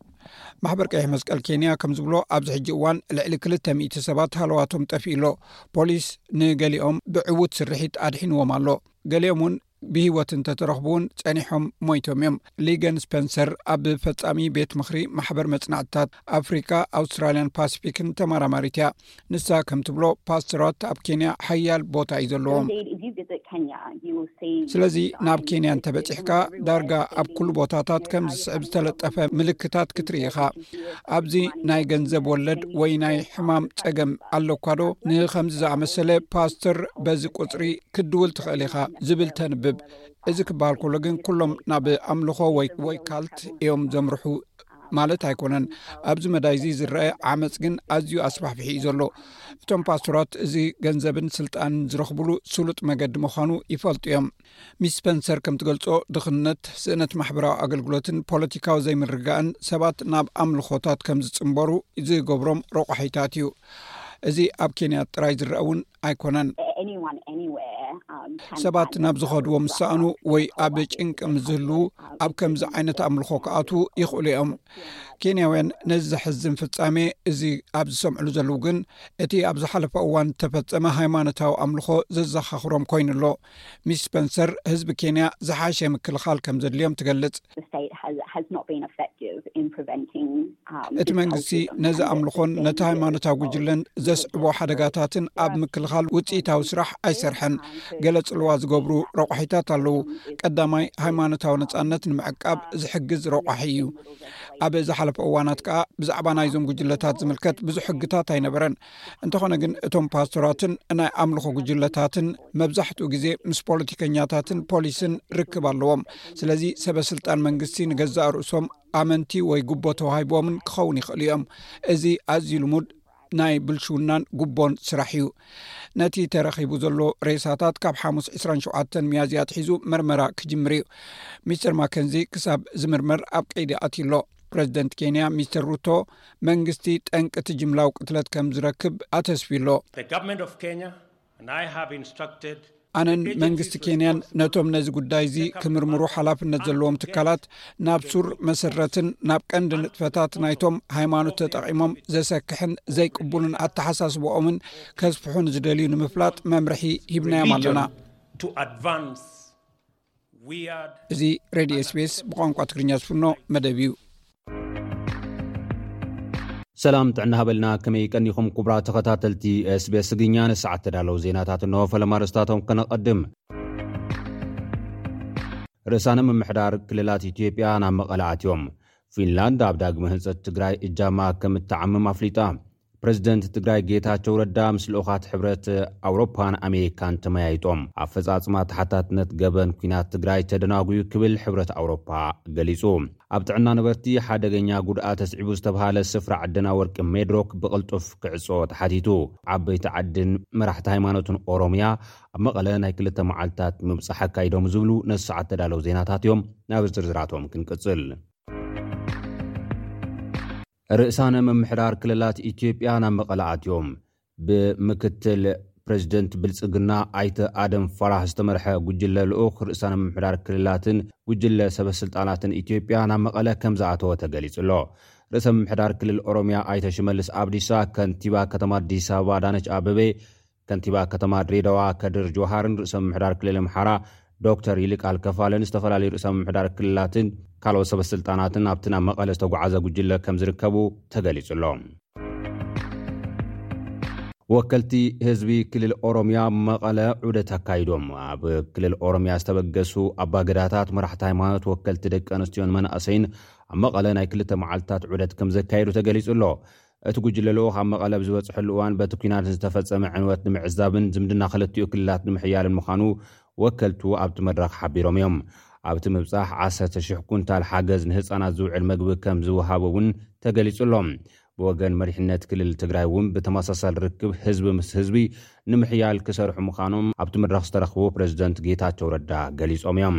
ማሕበር ቀይሕ መስቀል ኬንያ ከም ዝብሎ ኣብዚ ሕጂ እዋን ልዕሊ ክልተ ሚእቲ ሰባት ሃለዋቶም ጠፍኡ ኣሎ ፖሊስ ንገሊኦም ብዕዉት ስርሒት ኣድሒንዎም ኣሎ ገሊኦም እውን ብሂወት እንተተረኽቡ'ውን ጸኒሖም ሞይቶም እዮም። ሊገን ስፐንሰር ኣብ ፈጻሚ ቤት ምኽሪ ማሕበር መጽናዕትታት ኣፍሪቃ፣ ኣውስትራልያን ፓሲፊክን ተመራማሪት እያ። ንሳ ከም ትብሎ ፓስተራት ኣብ ኬንያ ሓያል ቦታ እዩ ዘለዎም። ስለዚ ናብ ኬንያ እንተበጺሕካ ዳርጋ ኣብ ኩሉ ቦታታት ከም ዝስዕብ ዝተለጠፈ ምልክታት ክትርኢ ኢኻ። ኣብዚ ናይ ገንዘብ ወለድ ወይ ናይ ሕማም ጸገም ኣለኳዶ ንኸምዚ ዝኣመሰለ ፓስተር በዚ ቁጽሪ ክትድውል ትኽእል ኢኻ ዝብል ተንብብ። እዚ ክበሃል ከሎ ግን ኩሎም ናብ ኣምልኾ ወይ ካልት እዮም ዘምርሑ ማለት ኣይኮነን። ኣብዚ መዳይ እዚ ዝረኣ ዓመጽ ግን ኣዝዩ ኣስፋሕፊሑ እዩ ዘሎ። እቶም ፓስቶራት እዚ ገንዘብን ስልጣንን ዝረኽብሉ ስሉጥ መገዲ ምዃኑ ይፈልጡ እዮም። ሚስ ስፐንሰር ከም ትገልጾ፣ ድኽነት፣ ስእነት ማሕበራዊ ኣገልግሎትን ፖለቲካዊ ዘይምርግጋእን ሰባት ናብ ኣምልኾታት ከም ዝጽምበሩ ዝገብሮም ረቋሒታት እዩ። እዚ ኣብ ኬንያ ጥራይ ዝረኣ'ውን ኣይኮነን። ሰባት ናብ ዝኸድዎ ምስ ሰእኑ ወይ ኣብ ጭንቂ ምስ ዝህልዉ ኣብ ከምዚ ዓይነት ኣምልኾ ክኣት ይኽእሉ እዮም ኬንያውያን ነዚ ዘሕዝን ፍፃሜ እዚ ኣብ ዝሰምዕሉ ዘለዉ ግን እቲ ኣብ ዝሓለፈ እዋን ዝተፈፀመ ሃይማኖታዊ ኣምልኾ ዘዘኻኽሮም ኮይኑ ኣሎ ሚስ ስፐንሰር፣ ህዝቢ ኬንያ ዝሓሸ ምክልኻል ከም ዘድልዮም ትገልጽ። እቲ መንግስቲ ነዚ ኣምልኾን ነቲ ሃይማኖታዊ ጉጅለን ዘስዕቦ ሓደጋታትን ኣብ ምክልኻል ውፅኢታዊ ስራሕ ኣይሰርሐን። ገለ ፅልዋ ዝገብሩ ረቋሒታት ኣለዉ። ቀዳማይ ሃይማኖታዊ ነፃነት ንምዕቃብ ዝሕግዝ ረቋሒ እዩ። ኣብ ዝሓለፈ እዋናት ከዓ ብዛዕባ ናይዞም ጉጅለታት ዝምልከት ብዙሕ ሕግታት ኣይነበረን። እንተኾነ ግን እቶም ፓስቶራትን ናይ ኣምልኾ ጉጅለታትን መብዛሕትኡ ግዜ ምስ ፖለቲከኛታትን ፖሊስን ርክብ ኣለዎም ስለዚ ሰበስልጣን መንግስቲ ንገዛእ ርእሶም ኣመንቲ ወይ ጉቦ ተዋሂቦምን ክኸውን ይኽእሉ እዮም እዚ ኣዝዩ ልሙድ ናይ ብልሽውናን ጉቦን ስራሕ እዩ ነቲ ተረኺቡ ዘሎ ሬሳታት ካብ ሓሙስ 27 ሚያዝያ ኣትሒዙ መርመራ ክጅምር እዩ ሚስተር ማከንዚ ክሳብ ዝምርመር ኣብ ቀይዲ ኣትዩ ኣሎ ፕረዚደንት ኬንያ ሚስተር ሩቶ መንግስቲ ጠንቂ እቲ ጅምላዊ ቅትለት ከም ዝረክብ ኣተስፊዩ'ሎ። ኣነን መንግስቲ ኬንያን ነቶም ነዚ ጉዳይ እዚ ክምርምሩ ሓላፍነት ዘለዎም ትካላት ናብ ሱር መሰረትን ናብ ቀንዲ ንጥፈታት ናይቶም ሃይማኖት ተጠቒሞም ዘሰክሕን ዘይቅቡልን ኣተሓሳስበኦምን ከስፍሑ ንዝደልዩ ንምፍላጥ መምርሒ ሂብናዮም ኣለና። እዚ ሬድዮ ስቤስ ብቋንቋ ትግርኛ ዝፍኖ መደብ እዩ ሰላም ጥዕና ሃበልና ከመይ ቀኒኹም ኩቡራ ተኸታተልቲ ስቤስ ትግርኛ ንሰዓት ተዳለዉ ዜናታት እኖ ፈለማርስታቶም ከነቐድም ርእሳነ ምምሕዳር ክልላት ኢትዮጵያ ናብ መቐላኣት እዮም ፊንላንድ ኣብ ዳግመ ህንፀት ትግራይ እጃማ ከም እትዓምም ኣፍሊጣ ፕረዚደንት ትግራይ ጌታቸው ረዳ ምስ ልኡኻት ሕብረት ኣውሮፓን ኣሜሪካን ተመያይጦም። ኣፈፃፅማ ተሓታትነት ገበን ኲናት ትግራይ ተደናጉዩ ክብል ሕብረት ኣውሮፓ ገሊፁ። ኣብ ጥዕና ነበርቲ ሓደገኛ ጉድኣት ኣስዒቡ ዝተብሃለ ስፍራ ዕደና ወርቂ ሜድሮክ ብቕልጡፍ ክዕፆ ተሓቲቱ። ዓበይቲ ዓድን መራሕቲ ሃይማኖትን ኦሮሚያ ኣብ መቐለ ናይ ክልተ መዓልትታት ምብፃሕ ኣካይዶም ዝብሉ ነዚ ሰዓት ተዳለው ዜናታት እዮም። ናብ ዝርዝራቶም ክንቅፅል። ርእሳነ ምምሕዳር ክልላት ኢትዮጵያ ናብ መቐለ ኣትዮም። ብምክትል ፕረዚደንት ብልፅግና ኣይተ ኣደም ፋራህ ዝተመርሐ ጉጅለ ልኡኽ ርእሳነ ምምሕዳር ክልላትን ጉጅለ ሰበ ስልጣናትን ኢትዮጵያ ናብ መቐለ ከምዝኣተወ ተገሊፁ'ሎ። ርእሰ ምምሕዳር ክልል ኦሮሚያ ኣይተ ሽመልስ ኣብዲሳ፣ ከንቲባ ከተማ ኣዲስ ኣበባ ኣዳነች ኣበቤ፣ ከንቲባ ከተማ ድሬዳዋ ከድር ጁሃርን ርእሰ ምምሕዳር ክልል ኣምሓራ ዶክተር ይልቃል ከፋለን ዝተፈላለዩ ርእሰ ምምሕዳር ክልላትን ካልኦት ሰበስልጣናትን ኣብቲ ናብ መቐለ ዝተጓዓዘ ጉጅለ ከምዝርከቡ ተገሊፁ'ሎ። ወከልቲ ህዝቢ ክልል ኦሮሚያ መቐለ ዑደት ኣካይዶም። ኣብ ክልል ኦሮሚያ ዝተበገሱ ኣባገዳታት፣ መራሕቲ ሃይማኖት፣ ወከልቲ ደቂ ኣንስትዮን መናእሰይን ኣብ መቐለ ናይ ክልተ መዓልትታት ዑደት ከምዘካየዱ ተገሊፁ'ሎ። እቲ ጉጅለ ልኡኽ ኣብ መቐለ ኣብ ዝበፅሐሉ እዋን በቲ ኲናት ንዝተፈፀመ ዕንወት ንምዕዛብን ዝምድና ክልቲኡ ክልላት ንምሕያልን ምዃኑ ወከልቱ ኣብቲ መድረኽ ሓቢሮም እዮም። ኣብቲ ምብፃሕ ዓሰርተ ሽሕ ኩንታል ሓገዝ ንህፃናት ዝውዕል ምግቢ ከምዝወሃበ እውን ተገሊፁ ኣሎ። ብወገን መሪሕነት ክልል ትግራይ እውን ብተመሳሳሊ ርክብ ህዝቢ ምስ ህዝቢ ንምሕያል ክሰርሑ ምዃኖም ኣብቲ መድረኽ ዝተረኽቡ ፕረዚደንት ጌታቸው ረዳ ገሊፆም እዮም።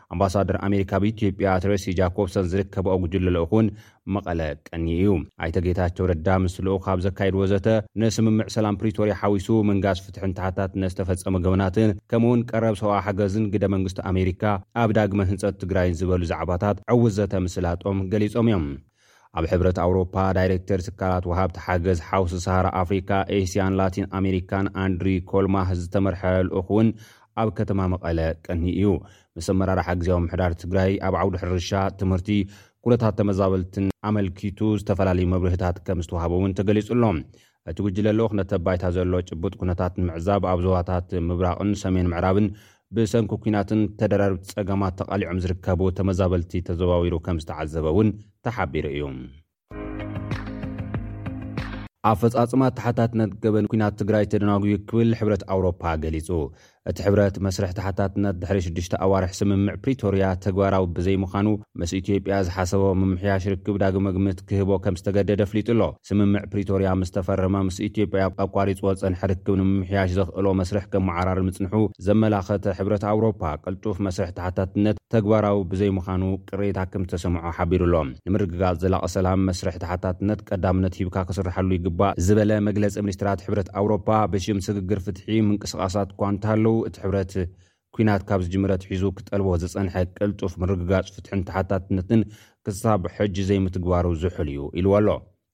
ኣምባሳደር ኣሜሪካ ኣብ ኢትዮጵያ ትረሲ ጃኮብሰን ዝርከበኦ ጉጅለ ልኡኽ'ውን መቐለ ቀንዩ እዩ። ኣይተ ጌታቸው ረዳ ምስ ልኡኽ ኣብ ዘካየድዎ ዘተ፣ ንስምምዕ ሰላም ፕሪቶርያ ሓዊሱ ምንጋስ ፍትሕን ተሓታትነት ዝተፈፀሙ ገበናትን ከምኡ'ውን ቀረብ ሰብኣዊ ሓገዝን ግደ መንግስቲ ኣሜሪካ ኣብ ዳግመ ህንፀት ትግራይን ዝበሉ ዛዕባታት ዕዉት ዘተ ምስላጦም ገሊፆም እዮም። ኣብ ሕብረት ኣውሮፓ ዳይሬክተር ትካላት ወሃብቲ ሓገዝ ሓውሲ ሰሃራ ኣፍሪካ፣ ኤስያን ላቲን ኣሜሪካን ኣንድሪ ኮልማህ ዝተመርሐ ልኡኽ እውን ኣብ ከተማ መቐለ ቀንዩ እዩ። ምስ ኣመራርሓ ግዝያዊ ምምሕዳር ትግራይ ኣብ ዓውዲ ሕርሻ፣ ትምህርቲ፣ ኩነታት ተመዛበልትን ኣመልኪቱ ዝተፈላለዩ መብርህታት ከምዝተውሃበ እውን ተገሊፁ ኣሎ። እቲ ጉጅለ ልኡኽ ነቲ ኣብ ባይታ ዘሎ ጭቡጥ ኩነታት ንምዕዛብ ኣብ ዞባታት ምብራቕን ሰሜን ምዕራብን ብሰንኪ ኲናትን ተደራረብቲ ጸገማት ተቓሊዖም ዝርከቡ ተመዛበልቲ ተዘዋዊሩ ከም ዝተዓዘበ እውን ተሓቢሩ እዩ። ኣፈፃፅማ ተሓታትነት ገበን ኲናት ትግራይ ተደናጉዩ ክብል ሕብረት ኣውሮፓ ገሊፁ። እቲ ሕብረት መስርሕ ተሓታትነት ድሕሪ ሽዱሽተ ኣዋርሕ ስምምዕ ፕሪቶርያ ተግባራዊ ብዘይምዃኑ ምስ ኢትዮጵያ ዝሓሰቦ ምምሕያሽ ርክብ ዳግመ ግምት ክህቦ ከምዝተገደደ ኣፍሊጡ ኣሎ። ስምምዕ ፕሪቶርያ ምስ ተፈረመ ምስ ኢትዮጵያ ኣቋሪፅዎ ዝፀንሐ ርክብ ንምምሕያሽ ዘኽእሎ መስርሕ ከመዓራሪ ምፅንሑ ዘመላኸተ ሕብረት ኣውሮፓ ቅልጡፍ መስርሕ ተሓታትነት ተግባራዊ ብዘይምዃኑ ቅሬታ ከምዝተሰምዖ ሓቢሩ ኣሎ። ንምርግጋፅ ዘላቒ ሰላም መስርሕ ተሓታትነት ቀዳምነት ሂብካ ክስርሓሉ ይግባእ ዝበለ መግለፂ ሚኒስትራት ሕብረት ኣውሮፓ ብሽም ስግግር ፍትሒ፣ ምንቅስቓሳት እኳ እንተሃለዉ፣ እቲ ሕብረት ኲናት ካብ ዝጅምር ኣትሒዙ ክጠልቦ ዝጸንሐ ቅልጡፍ ምርግጋጽ ፍትሕን ተሓታትነትን ክሳብ ሕጂ ዘይምትግባሩ ዝሑል እዩ ኢልዎ ኣሎ።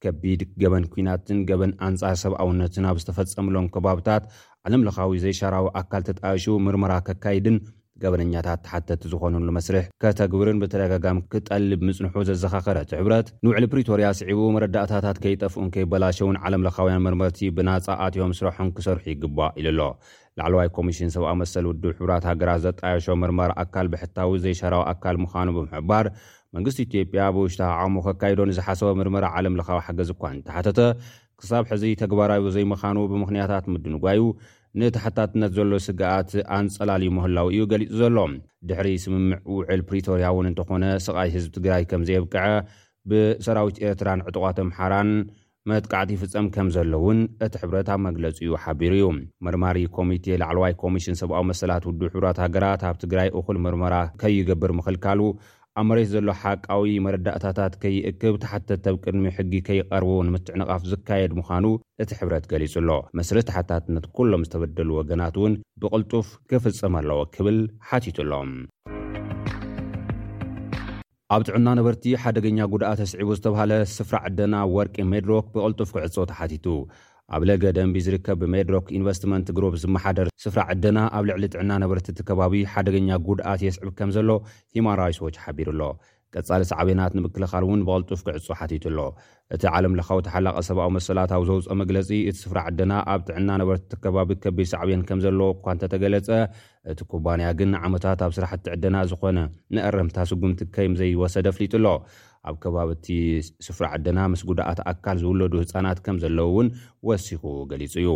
ከቢድ ገበን ኲናትን ገበን ኣንጻር ሰብኣውነትን ኣብ ዝተፈጸምሎም ከባብታት፣ ዓለምለኻዊ ዘይሻራዊ ኣካል ተጣይሹ ምርመራ ከካይድን፣ ገበነኛታት ተሓተቲ ዝኾንሉ መስርሕ ከተግብርን ብተደጋጋሚ ክጠልብ ምጽንሑ ዘዘኻኸረ እቲ ሕብረት፣ ንውዕሊ ፕሪቶርያ ኣስዒቡ መረዳእታታት ከይጠፍኡን ከይበላሸዉን ዓለምለኻውያን መርመርቲ ብናጻ ኣትዮም ስራሖም ክሰርሑ ይግባእ ኢሉ ኣሎ። ላዕለዋይ ኮሚሽን ሰብኣዊ መሰል ውድብ ሕቡራት ሃገራት ዘጣየሾ መርማሪ ኣካል ብሕታዊ ዘይሻራዊ ኣካል ምዃኑ ብምሕባር፣ መንግስቲ ኢትዮጵያ ብውሽጣ ዓቕሙ ከካይዶ ንዝሓሰቦ ምርመራ ዓለምለኻዊ ሓገዝ እኳ እንተሓተተ ክሳብ ሕዚ ተግባራዊ ዘይምኻኑ ብምኽንያታት ምድንጓዩ ንተሓታትነት ዘሎ ስግኣት ኣንፀላልዩ ምህላዉ እዩ ገሊፁ ዘሎ። ድሕሪ ስምምዕ ውዕል ፕሪቶርያ እውን እንተኾነ ስቓይ ህዝቢ ትግራይ ከምዘየብቅዐ ብሰራዊት ኤርትራን ዕጡቓት ኣምሓራን መጥቃዕቲ ይፍፀም ከምዘሎ እውን እቲ ሕብረት ኣብ መግለፂኡ ሓቢሩ እዩ። መርማሪ ኮሚቴ ላዕለዋይ ኮሚሽን ሰብኣዊ መሰላት ውድብ ሕቡራት ሃገራት ኣብ ትግራይ እኹል ምርመራ ከይገብር ምኽልካሉ ኣብ መሬት ዘሎ ሓቃዊ መረዳእታታት ከይእክብ ተሓተቲ ኣብ ቅድሚ ሕጊ ከይቐርቡ ንምትዕንቓፍ ዝካየድ ምዃኑ እቲ ሕብረት ገሊጹ ኣሎ። መስርህ ተሓታትነት ኩሎም ዝተበደሉ ወገናት እውን ብቕልጡፍ ክፍጸም ኣለዎ ክብል ሓቲቱ ኣሎ። ኣብ ጥዕና ነበርቲ ሓደገኛ ጉድኣት ኣስዒቡ ዝተብሃለ ስፍራ ዕደና ወርቂ ሜድሮክ ብቕልጡፍ ክዕጾ ተሓቲቱ። ኣብ ለገ ደንቢ ዝርከብ ብሜድሮክ ኢንቨስትመንት ግሩፕ ዝመሓደር ስፍራ ዕደና ኣብ ልዕሊ ጥዕና ነበርቲ እቲ ከባቢ ሓደገኛ ጉድኣት የስዕብ ከምዘሎ ሂዩማን ራይትስ ዎች ሓቢሩ ኣሎ። ቀጻሊ ሳዕቤናት ንምክልኻል እውን ብቐልጡፍ ክዕጾ ሓቲቱ ኣሎ። እቲ ዓለምለኻዊ ተሓላቒ ሰብኣዊ መሰላት ኣብ ዘውጽኦ መግለጺ፣ እቲ ስፍራ ዕደና ኣብ ጥዕና ነበርቲ እቲ ከባቢ ከቢድ ሳዕቤን ከምዘለዎ እኳ እንተተገለጸ፣ እቲ ኩባንያ ግን ንዓመታት ኣብ ስራሕቲ ዕደና ዝኾነ ንእረምታ ስጉምቲ ከይም ዘይወሰደ ኣፍሊጡ ኣሎ። ኣብ ከባቢ እቲ ስፍራ ዕደና ምስ ጉዳኣት ኣካል ዝውለዱ ህጻናት ከም ዘለዉ እውን ወሲኹ ገሊጹ እዩ።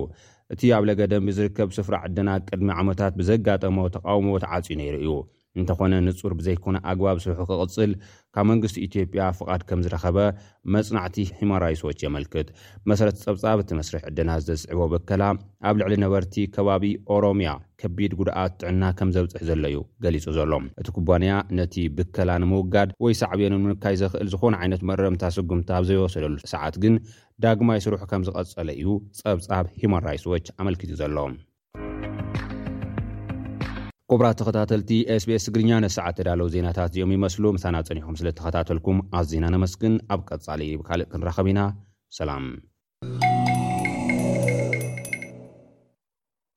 እቲ ኣብ ለገደንቢ ዝርከብ ስፍራ ዕደና ቅድሚ ዓመታት ብዘጋጠሞ ተቓውሞ ተዓጽዩ ነይሩ እዩ። እንተኾነ ንጹር ብዘይኮነ ኣግባብ ስርሑ ክቕጽል ካብ መንግስቲ ኢትዮጵያ ፍቓድ ከም ዝረኸበ መጽናዕቲ ሂዩማን ራይትስ ዎች የመልክት። ብመሰረት ጸብጻብ እቲ መስርሕ ዕደና ዘስዕቦ በከላ ኣብ ልዕሊ ነበርቲ ከባቢ ኦሮምያ፣ ከቢድ ጉድኣት ጥዕና ከም ዘብፅሕ ዘሎ እዩ ገሊፁ ዘሎ። እቲ ኩባንያ ነቲ ብከላ ንምውጋድ ወይ ሳዕቤኑ ንምንካይ ዘኽእል ዝኾነ ዓይነት መእረምታ ስጉምቲ ኣብ ዘይወሰደሉ ሰዓት ግን ዳግማይ ስርሑ ከም ዝቐፀለ እዩ ፀብፃብ ሂዩማን ራይትስ ዎች ኣመልኪቱ ዘሎ። ኩቡራት ተኸታተልቲ SBS ትግርኛ ነዚ ሰዓት ተዳለው ዜናታት እዚኦም ይመስሉ ምሳና ፀኒሕኹም ስለ እተኸታተልኩም ኣዚና ነመስግን ኣብ ቀፃሊ ብካልእ ክንራኸብ ኢና ሰላም።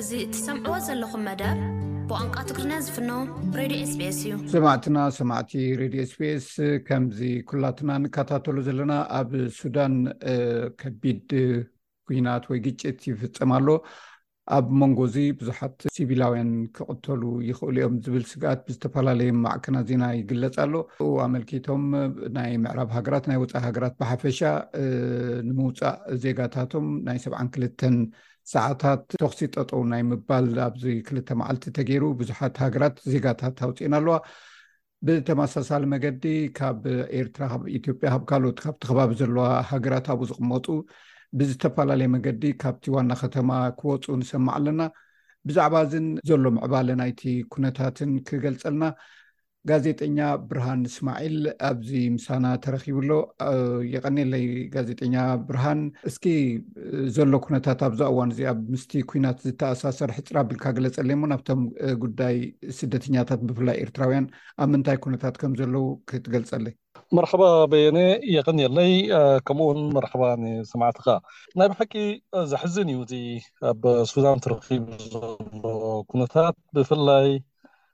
እዚ እትሰምዕዎ ዘለኹም መደብ ብቋንቋ ትግርኛ ዝፍኖ ሬድዮ ኤስቤስ እዩ። ሰማዕትና ሰማዕቲ ሬድዮ ኤስቤስ ከምዚ ኩላትና ንከታተሉ ዘለና ኣብ ሱዳን ከቢድ ኩናት ወይ ግጭት ይፍፀም ኣሎ። ኣብ መንጎ እዚ ብዙሓት ሲቪላውያን ክቕተሉ ይኽእሉ እዮም ዝብል ስግኣት ብዝተፈላለዩ ማዕከናት ዜና ይግለጽ ኣሎ። ኡ ኣመልኪቶም ናይ ምዕራብ ሃገራት ናይ ወፃኢ ሃገራት ብሓፈሻ ንምውፃእ ዜጋታቶም ናይ ሰብዓን ክልተን ሰዓታት ተኽሲ ጠጠው ናይ ምባል ኣብዚ ክልተ መዓልቲ ተገይሩ ብዙሓት ሃገራት ዜጋታት ኣውፅኤን ኣለዋ ብተመሳሳሊ መገዲ ካብ ኤርትራ ካብ ኢትዮጵያ ካብ ካልኦት ካብቲ ከባቢ ዘለዋ ሃገራት ኣብኡ ዝቕመጡ ብዝተፈላለየ መገዲ ካብቲ ዋና ከተማ ክወፁ ንሰማዕ ኣለና ብዛዕባ እዝን ዘሎ ምዕባለ ናይቲ ኩነታትን ክገልፀልና ጋዜጠኛ ብርሃን እስማዒል ኣብዚ ምሳና ተረኪቡ ኣሎ የቀኒለይ ጋዜጠኛ ብርሃን እስኪ ዘሎ ኩነታት ኣብዛ እዋን እዚኣ ምስቲ ኩናት ዝተኣሳሰር ሕፅር ኣቢልካ ግለፀለይ እሞ ናብቶም ጉዳይ ስደተኛታት ብፍላይ ኤርትራውያን ኣብ ምንታይ ኩነታት ከም ዘለዉ ክትገልፀለይ መርሓባ በየነ የቐንየለይ ከምኡ ውን መርሓባ ንሰማዕትኻ ናይ ብሓቂ ዘሕዝን እዩ እቲ ኣብ ሱዳን ተረኺቡ ዘሎ ኩነታት ብፍላይ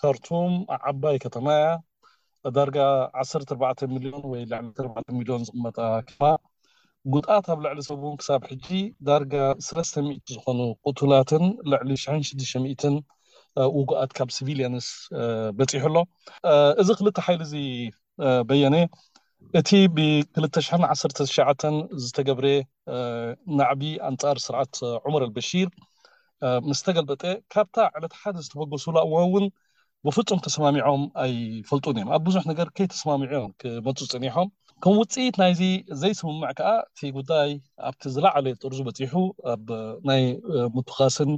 ካርቱም ዓባይ ከተማ እያ። ዳርጋ ዓሰርተ ኣርባዕተ ሚልዮን ወይ ልዕሊ ዓሰርተ ኣርባዕተ ሚልዮን ዝቕመጣ ከተማ፣ ጉድኣት ኣብ ልዕሊ ሰብ እውን ክሳብ ሕጂ ዳርጋ ሰለስተ ሚእቲ ዝኾኑ ቅቱላትን ልዕሊ ሽሕን ሽዱሽተ ሚእትን ውጉኣት ካብ ሲቪልያንስ በጺሑ ኣሎ። እዚ ክልተ ሓይሊ እዚ በየነ እቲ ብ ክልተ ሽሕን ዓሰርተ ትሽዓተን ዝተገብረ ናዕቢ ኣንጻር ስርዓት ዑመር ኣልበሺር ምስ ተገልበጠ ካብታ ዕለት ሓደ ዝተበገሱላ እዋን እውን ብፍጹም ተሰማሚዖም ኣይፈልጡን እዮም። ኣብ ብዙሕ ነገር ከይተሰማምዑ እዮም ክመጹ ጸኒሖም። ከም ውጽኢት ናይዚ ዘይስምምዕ ከኣ እቲ ጉዳይ ኣብቲ ዝለዓለ ጥርዙ በጺሑ ኣብ ናይ ምቱኻስን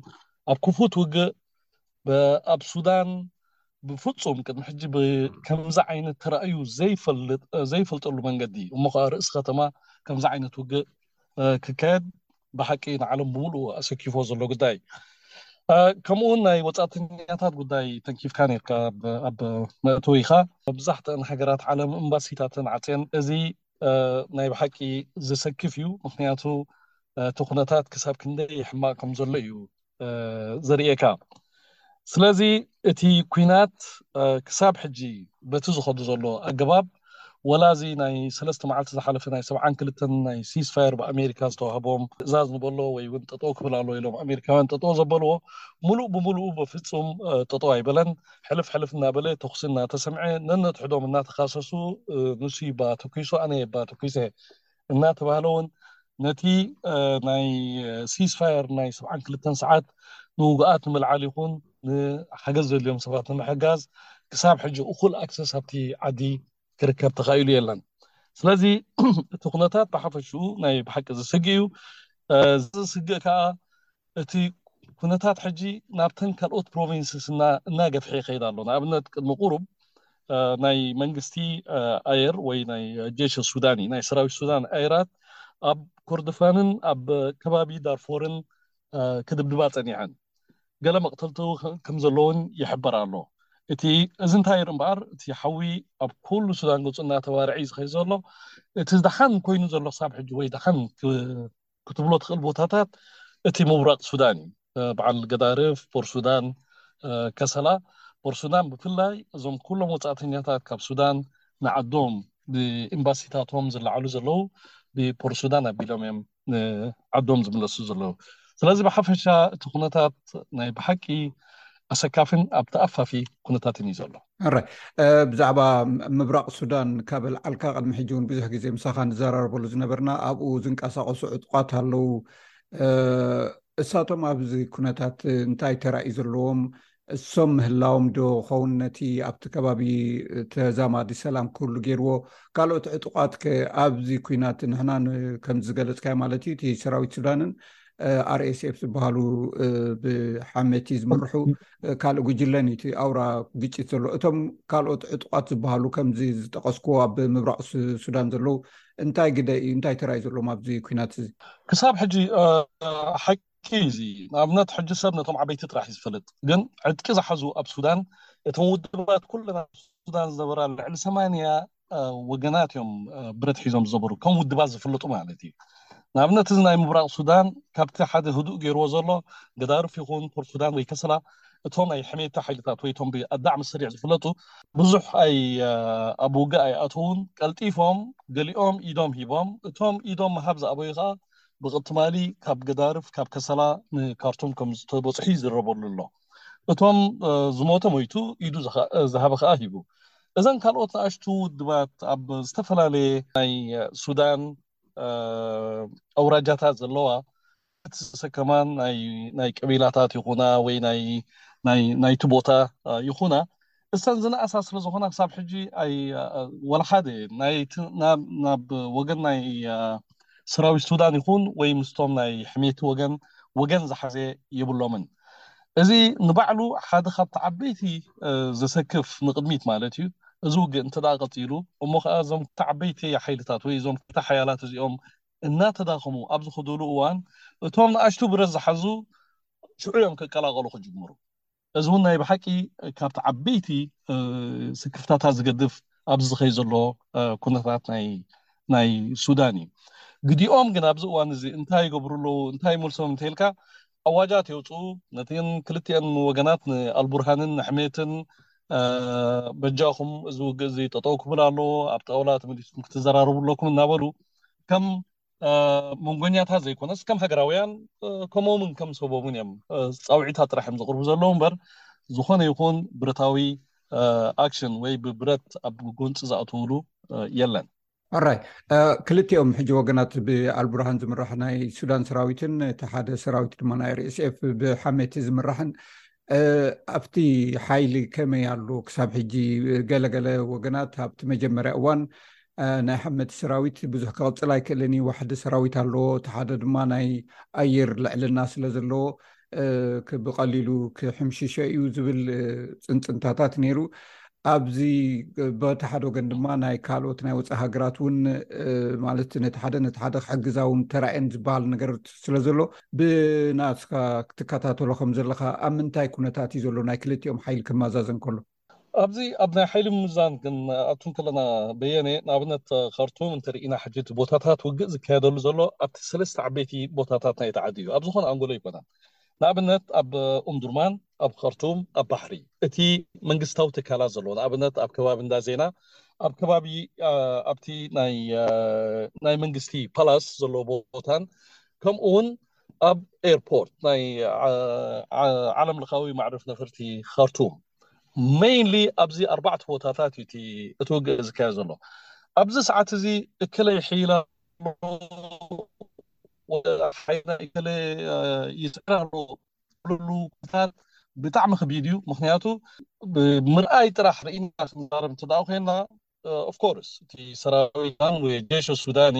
ኣብ ክፉት ውግእ ኣብ ሱዳን ብፍጹም ቅድሚ ሕጂ ብከምዚ ዓይነት ተራእዩ ዘይፈልጥ ዘይፈልጠሉ መንገዲ እሞ ከኣ ርእሲ ከተማ ከምዚ ዓይነት ውግእ ክካየድ ብሓቂ ንዓለም ብምሉኡ ኣሰኪፎ ዘሎ ጉዳይ ከምኡውን ናይ ወጻእተኛታት ጉዳይ ተንኪፍካ ነርካ ኣብ መእተዊኻ መብዛሕትአን ሃገራት ዓለም እምባሲታተን ዓጽየን እዚ ናይ ብሓቂ ዘሰክፍ እዩ ምክንያቱ እቲ ኩነታት ክሳብ ክንደይ ሕማቅ ከም ዘሎ እዩ ዘርእየካ ስለዚ እቲ ኩናት ክሳብ ሕጂ በቲ ዝኸዱ ዘሎ ኣገባብ ወላ እዚ ናይ ሰለስተ መዓልቲ ዝሓለፈ ናይ ሰብዓን ክልተን ናይ ሲስፋየር ብኣሜሪካ ዝተዋህቦም ትእዛዝ ንበሎ ወይ እውን ጠጦ ክብል ኣሎ ኢሎም ኣሜሪካውያን ጠጦ ዘበልዎ ሙሉእ ብሙሉኡ በፍፁም ጠጦ ኣይበለን ሕልፍ ሕልፍ እናበለ ተኩሲ እናተሰምዐ ነነትሕዶም እናተካሰሱ ንሱ ይባ ተኩሱ ኣነ የባ ተኩሰ እናተባህለ እውን ነቲ ናይ ሲስ ፋየር ናይ ሰብዓን ክልተን ሰዓት ንውጉኣት ንምልዓል ይኹን ንሓገዝ ዘድልዮም ሰባት ንምሕጋዝ ክሳብ ሕጂ እኹል ኣክሰስ ኣብቲ ዓዲ ክርከብ ተኻኢሉ የለን። ስለዚ እቲ ኩነታት ብሓፈሽኡ ናይ ብሓቂ ዘስግእ እዩ። እዚ ዘስግእ ከዓ እቲ ኩነታት ሕጂ ናብተን ካልኦት ፕሮቪንስስ እናገፍሐ ይኸይድ ኣሎ። ንኣብነት ቅድሚ ቁሩብ ናይ መንግስቲ ኣየር ወይ ናይ ጀይሸ ሱዳን እዩ፣ ናይ ሰራዊት ሱዳን ኣየራት ኣብ ኮርድፋንን ኣብ ከባቢ ዳርፎርን ክድብድባ ጸኒሐን። ገለ መቕተልቲ ከምዘሎ'ውን ይሕበር ኣሎ። እቲ እዚ እንታይ እዩ እምበኣር እቲ ሓዊ ኣብ ኩሉ ሱዳን ገጹ እናተባርዐ'ዩ ዝኸይድ ዘሎ። እቲ ደሓን ኮይኑ ዘሎ ክሳብ ሕጂ ወይ ደሓን ክትብሎ ትኽእል ቦታታት እቲ ምብራቕ ሱዳን እዩ። በዓል ገዳርፍ፣ ፖርሱዳን፣ ከሰላ፣ ፖርሱዳን ብፍላይ እዞም ኩሎም ወጻእተኛታት ካብ ሱዳን ንዓዶም ብኤምባሲታቶም ዝለዓሉ ዘለዉ ብፖርሱዳን ኣቢሎም እዮም ንዓዶም ዝምለሱ ዘለዉ። ስለዚ ብሓፈሻ እቲ ኩነታት ናይ ብሓቂ ኣሰካፊን ኣብ ተኣፋፊ ኩነታትን እዩ ዘሎ። ኣራይ ብዛዕባ ምብራቅ ሱዳን ካብ ኣልዓልካ ቅድሚ ሕጂ እውን ብዙሕ ግዜ ምሳኻ ንዘራርበሉ ዝነበርና ኣብኡ ዝንቀሳቀሱ ዕጡቋት ኣለው እሳቶም ኣብዚ ኩነታት እንታይ ተራእዩ ዘለዎም እሶም ምህላዎም ዶ ኸውን ነቲ ኣብቲ ከባቢ ተዛማዲ ሰላም ክህሉ ገይርዎ ካልኦት ዕጡቋት ከ ኣብዚ ኩናት ንሕና ከምዝገለፅካዮ ማለት እዩ እቲ ሰራዊት ሱዳንን ኣርኤስኤፍ ዝበሃሉ ብሓመቲ ዝምርሑ ካልእ ጉጅለን እቲ ኣውራ ግጭት ዘሎ እቶም ካልኦት ዕጡቋት ዝበሃሉ ከምዚ ዝጠቀስክዎ ኣብ ምብራቅ ሱዳን ዘለዉ እንታይ ግደ እዩ እንታይ ተራይ ዘሎም ኣብዚ ኩናት እዚ ክሳብ ሕጂ ሓቂ እዚ ንኣብነት ሕጂ ሰብ ነቶም ዓበይቲ ጥራሕ እዩ ዝፈልጥ ግን ዕጥቂ ዝሓዙ ኣብ ሱዳን እቶም ውድባት ኩለን ኣብ ሱዳን ዝነበራ ልዕሊ ሰማንያ ወገናት እዮም ብረት ሒዞም ዝዘበሩ ከም ውድባት ዝፍለጡ ማለት እዩ ንኣብነት እዚ ናይ ምብራቕ ሱዳን ካብቲ ሓደ ህዱእ ገይርዎ ዘሎ ገዳርፍ ይኹን ፖርት ሱዳን ወይ ከሰላ እቶም ናይ ሕሜታ ሓይልታት ወይ እቶም ብኣዳዕሚ ስሪዕ ዝፍለጡ ብዙሕ ኣይ ኣብ ውግእ ኣይኣተውን ቀልጢፎም ገሊኦም ኢዶም ሂቦም እቶም ኢዶም ምሃብ ዝኣበዩ ከዓ ብቕትማሊ ካብ ገዳርፍ ካብ ከሰላ ንካርቱም ከም ዝተበፅሑ ይዝረበሉ ኣሎ እቶም ዝሞተ ሞይቱ ኢዱ ዝሃበ ከኣ ሂቡ እዘን ካልኦት ንኣሽቱ ውድባት ኣብ ዝተፈላለየ ናይ ሱዳን ኣውራጃታት ዘለዋ እትሰከማ ናይ ቀቢላታት ይኹና ወይ ናይ ናይቲ ቦታ ይኹና እሰን ዝነኣሳ ስለ ዝኾና ክሳብ ሕጂ ኣይ ወላ ሓደ ናይ ናብ ወገን ናይ ሰራዊት ሱዳን ይኹን ወይ ምስቶም ናይ ሕሜቲ ወገን ወገን ዝሓዘ የብሎምን እዚ ንባዕሉ ሓደ ካብቲ ዓበይቲ ዘሰክፍ ንቕድሚት ማለት እዩ እዚ ውግእ እንተ ቀጺሉ እሞ ከኣ እዞም ክልተ ዓበይቲ ሓይልታት ወይ እዞም ክልተ ሓያላት እዚኦም እናተዳኸሙ ኣብ ዝኸዱሉ እዋን እቶም ንኣሽቱ ብረት ዝሓዙ ሽዑ እዮም ክቀላቐሉ ክጅምሩ እዚ እውን ናይ ብሓቂ ካብቲ ዓበይቲ ስክፍታታት ዝገድፍ ኣብዚ ዝኸይ ዘሎ ኩነታት ናይ ናይ ሱዳን እዩ ግዲኦም ግን ኣብዚ እዋን እዚ እንታይ ይገብሩ ኣለዉ እንታይ መልሶም እንተልካ ኣዋጃት የውፅኡ ነተን ክልቲአን ወገናት ንኣልቡርሃንን ንሕሜትን በጃኹም እዚ ውግእ እዚ ጠጠው ክብል ኣለዎ ኣብ ጣውላ ተመሊስኩም ክትዘራረቡ ኣለኩም እናበሉ ከም መንጎኛታት ዘይኮነስ ከም ሃገራውያን ከምኦምን ከም ሰቦምን እዮም ፃውዒታት ጥራሕ እዮም ዘቕርቡ ዘለዉ እምበር ዝኾነ ይኹን ብረታዊ ኣክሽን ወይ ብብረት ኣብ ጎንፂ ዝኣተውሉ የለን ኣራይ ክልቲኦም ሕጂ ወገናት ብኣልቡርሃን ዝምራሕ ናይ ሱዳን ሰራዊትን እቲ ሓደ ሰራዊት ድማ ናይ ርኤስኤፍ ብሓሜቲ ዝምራሕን ኣብቲ ሓይሊ ከመይ ኣሉ ክሳብ ሕጂ ገለገለ ወገናት ኣብቲ መጀመርያ እዋን ናይ ሓመቲ ሰራዊት ብዙሕ ክቕፅል ኣይክእልን እዩ ዋሕዲ ሰራዊት ኣለዎ እቲ ሓደ ድማ ናይ ኣየር ልዕልና ስለ ዘለዎ ብቐሊሉ ክሕምሽሸ እዩ ዝብል ፅንፅንታታት ነይሩ ኣብዚ በቲ ሓደ ወገን ድማ ናይ ካልኦት ናይ ወፃኢ ሃገራት እውን ማለት ነቲ ሓደ ነቲ ሓደ ክሕግዛ እውን ተራእየን ዝበሃል ነገር ስለ ዘሎ ብናትካ ክትከታተሎ ከም ዘለኻ ኣብ ምንታይ ኩነታት እዩ ዘሎ ናይ ክልቲኦም ሓይሊ ክማዛዘን ከሎ? ኣብዚ ኣብ ናይ ሓይሊ ምምዛን ክንኣቱ እንከለና በየነ ንኣብነት ካርቱም እንተ ርኢና ሕጂ እቲ ቦታታት ውግእ ዝካየደሉ ዘሎ ኣብቲ ሰለስተ ዓበይቲ ቦታታት ናይቲ ዓዲ እዩ ኣብ ዝኾነ ኣንጎሎ ኣይኮነን ንኣብነት ኣብ ኡምዱርማን ኣብ ካርቱም ኣብ ባሕሪ እቲ መንግስታዊ ትካላት ዘለዎ ንኣብነት ኣብ ከባቢ እንዳ ዜና ኣብ ከባቢ ኣብቲ ናይ ናይ መንግስቲ ፓላስ ዘለዎ ቦታን ከምኡ እውን ኣብ ኤርፖርት ናይ ዓለም ለኻዊ ማዕርፍ ነፈርቲ ካርቱም ሜይንሊ ኣብዚ ኣርባዕተ ቦታታት እዩ እቲ ውግእ ዝካየድ ዘሎ ኣብዚ ሰዓት እዚ እከለ ይሕይላ ሓይና እከለ ይስዕራ ኣሎ ዝብልሉ ኩነታት ብጣዕሚ ከቢድ እዩ ምክንያቱ ምርኣይ ጥራሕ ርኢና ክንዛረብ እንተደኣ ኮይና ኦፍ ኮርስ እቲ ሰራዊት ወይ ጀሽ ሱዳኒ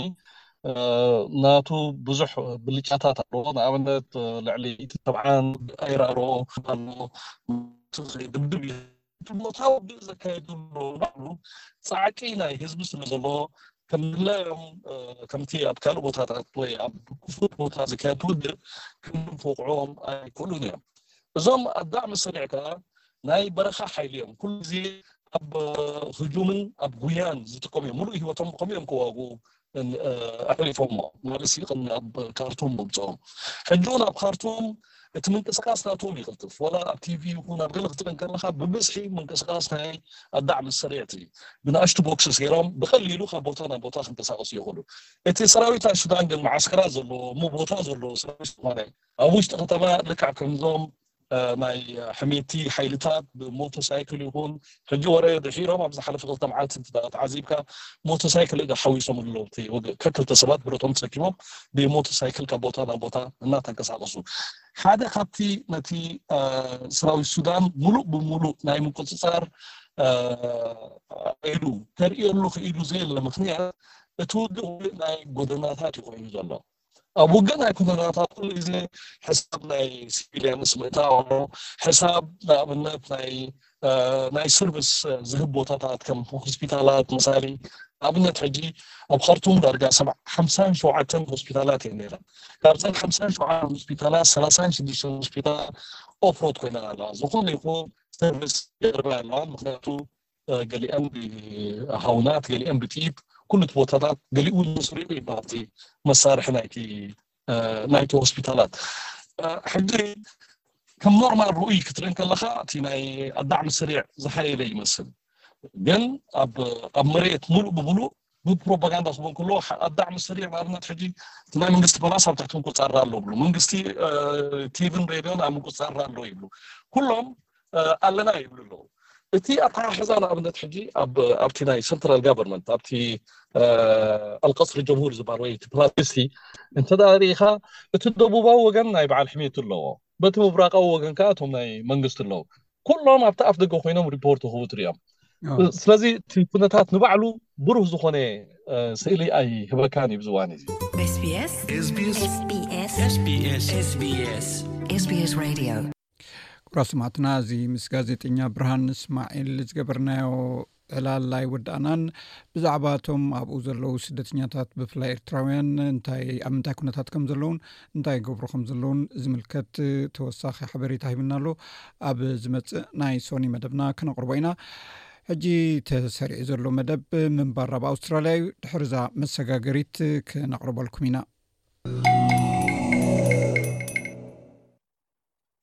ናቱ ብዙሕ ብልጫታት ኣለዎ ንኣብነት ልዕሊ እቲ ሰብዓን ኣየር ኣለዎ ኣለዎ ድብድብ እዩ ቦታው ግን ዘካየዱ ባዕሉ ፃዕቂ ናይ ህዝቢ ስለ ዘለዎ ከምድላዮም ከምቲ ኣብ ካልእ ቦታታት ወይ ኣብ ክፉት ቦታ ዝካየድ ውድብ ክንፎቕዖም ኣይክእሉን እዮም እዞም ኣብ ዳዕሚ ሰሪዕካ ናይ በረኻ ሓይሊ እዮም ኩሉ ግዜ ኣብ ህጁምን ኣብ ጉያን ዝጥቀሙ እዮም ሙሉእ ሂወቶም ከምኡ እዮም ክዋግኡ ኣሕሊፎሞ ናብ እስይቅ ናብ ካርቱም ምምጽኦም ሕጂ እውን ኣብ ካርቱም እቲ ምንቅስቃስ ናቶም ይቅልጥፍ ወላ ኣብ ቲቪ ይኹን ኣብ ገለ ክትርኢ ከለካ ብብዝሒ ምንቅስቃስ ናይ ኣዳዕም ሰሪዕቲ ብንኣሽቱ ቦክስስ ገይሮም ብቀሊሉ ካብ ቦታ ናብ ቦታ ክንቀሳቀሱ ይኽእሉ እቲ ሰራዊት ናይ ሱዳን ግን መዓስከራት ዘለዎ እሞ ቦታ ዘለዎ ሰራዊት ዝኾነ ኣብ ውሽጢ ከተማ ልክዕ ከምዞም ናይ ሕሜቲ ሓይልታት ብሞቶ ሳይክል ይኹን ሕጂ ወረ ድሒሮም ኣብ ዝሓለፈ ክልተ መዓልቲ እንተተዓዚብካ ሞቶ ሳይክል እገ ሓዊሶም ኣለዉ እቲ ወገ ከክልተ ሰባት ብረቶም ተሰኪሞም ብሞቶ ሳይክል ካብ ቦታ ናብ ቦታ እናተንቀሳቀሱ ሓደ ካብቲ ነቲ ሰራዊት ሱዳን ሙሉእ ብሙሉእ ናይ ምቁፅፃር ኢሉ ተርእየሉ ክኢሉ ዘየለ ምክንያት እቲ ውግእ ናይ ጎደናታት እዩ ኮይኑ ዘሎ ኣብ ውግእ ናይ ኩነታታት ኩሉ ግዜ ሕሳብ ናይ ሲቪልያንስ ምእታው ኣሎ፣ ሕሳብ ንኣብነት ናይ ናይ ሰርቪስ ዝህብ ቦታታት ከም ሆስፒታላት ምሳሌ ንኣብነት ሕጂ ኣብ ኸርቱም ዳርጋ ሰብ ሓምሳን ሸውዓተን ሆስፒታላት እየን ነይረን ካብዘን ሓምሳን ሸውዓተን ሆስፒታላት ሰላሳን ሽዱሽተን ሆስፒታላት ኦፍሮት ኮይነን ኣለዋ ዝኾነ ይኹን ሰርቪስ የቕርባ ኣለዋን ምክንያቱ ገሊኣን ብሃውናት ገሊኣን ብጥይት ኩሉ እቲ ቦታታት ገሊኡ እውን ሰሪቑ እዩ ካብቲ መሳርሒ ናይቲ ናይቲ ሆስፒታላት ሕጂ ከም ኖርማል ርኡይ ክትርኢ ከለካ እቲ ናይ ኣዳዕሚ ስሪዕ ዝሓየለ ይመስል ግን ኣብ መሬት ሙሉእ ብሙሉእ ብፕሮፓጋንዳ ክኸውን ከሎ ኣዳዕሚ ሰሪዕ ንኣብነት ሕጂ እቲ ናይ መንግስቲ ፓላስ ኣብ ትሕቲ ምቁፅፃር ኣሎ ብሉ መንግስቲ ቲቪን ሬድዮን ኣብ ምቁፅፃር ኣሎ ይብሉ ኩሎም ኣለና ይብሉ ኣለዉ እቲ ኣተሓሕዛ ንኣብነት ሕጂ ኣብቲ ናይ ሰንትራል ጋቨርንመንት ኣብቲ ኣልቀስሪ ጀምሁር ዝበሃል ወይ እቲ ፕላስቲ እንተ ርኢኻ እቲ ደቡባዊ ወገን ናይ በዓል ሕሜት ኣለዎ በቲ ምብራቃዊ ወገን ከኣ እቶም ናይ መንግስቲ ኣለዉ ኩሎም ኣብቲ ኣፍ ደገ ኮይኖም ሪፖርት ክህቡ ትሪኦም ስለዚ እቲ ኩነታት ንባዕሉ ብሩህ ዝኾነ ስእሊ ኣይህበካን እዩ ብዚ እዋን እዚ ኩብራ ስማዕትና እዚ ምስ ጋዜጠኛ ብርሃን እስማዒል ዝገበርናዮ ዕላል ኣይወዳእናን ብዛዕባ እቶም ኣብኡ ዘለዉ ስደተኛታት ብፍላይ ኤርትራውያን እንታይ ኣብ ምንታይ ኩነታት ከም ዘለዉን እንታይ ገብሩ ከም ዘለዉን ዝምልከት ተወሳኺ ሓበሬታ ሂብና ኣሎ ኣብ ዝመፅእ ናይ ሶኒ መደብና ክነቕርቦ ኢና ሕጂ ተሰሪዑ ዘሎ መደብ ምንባር ኣብ ኣውስትራልያ እዩ ድሕርዛ መሰጋገሪት ክነቕርበልኩም ኢና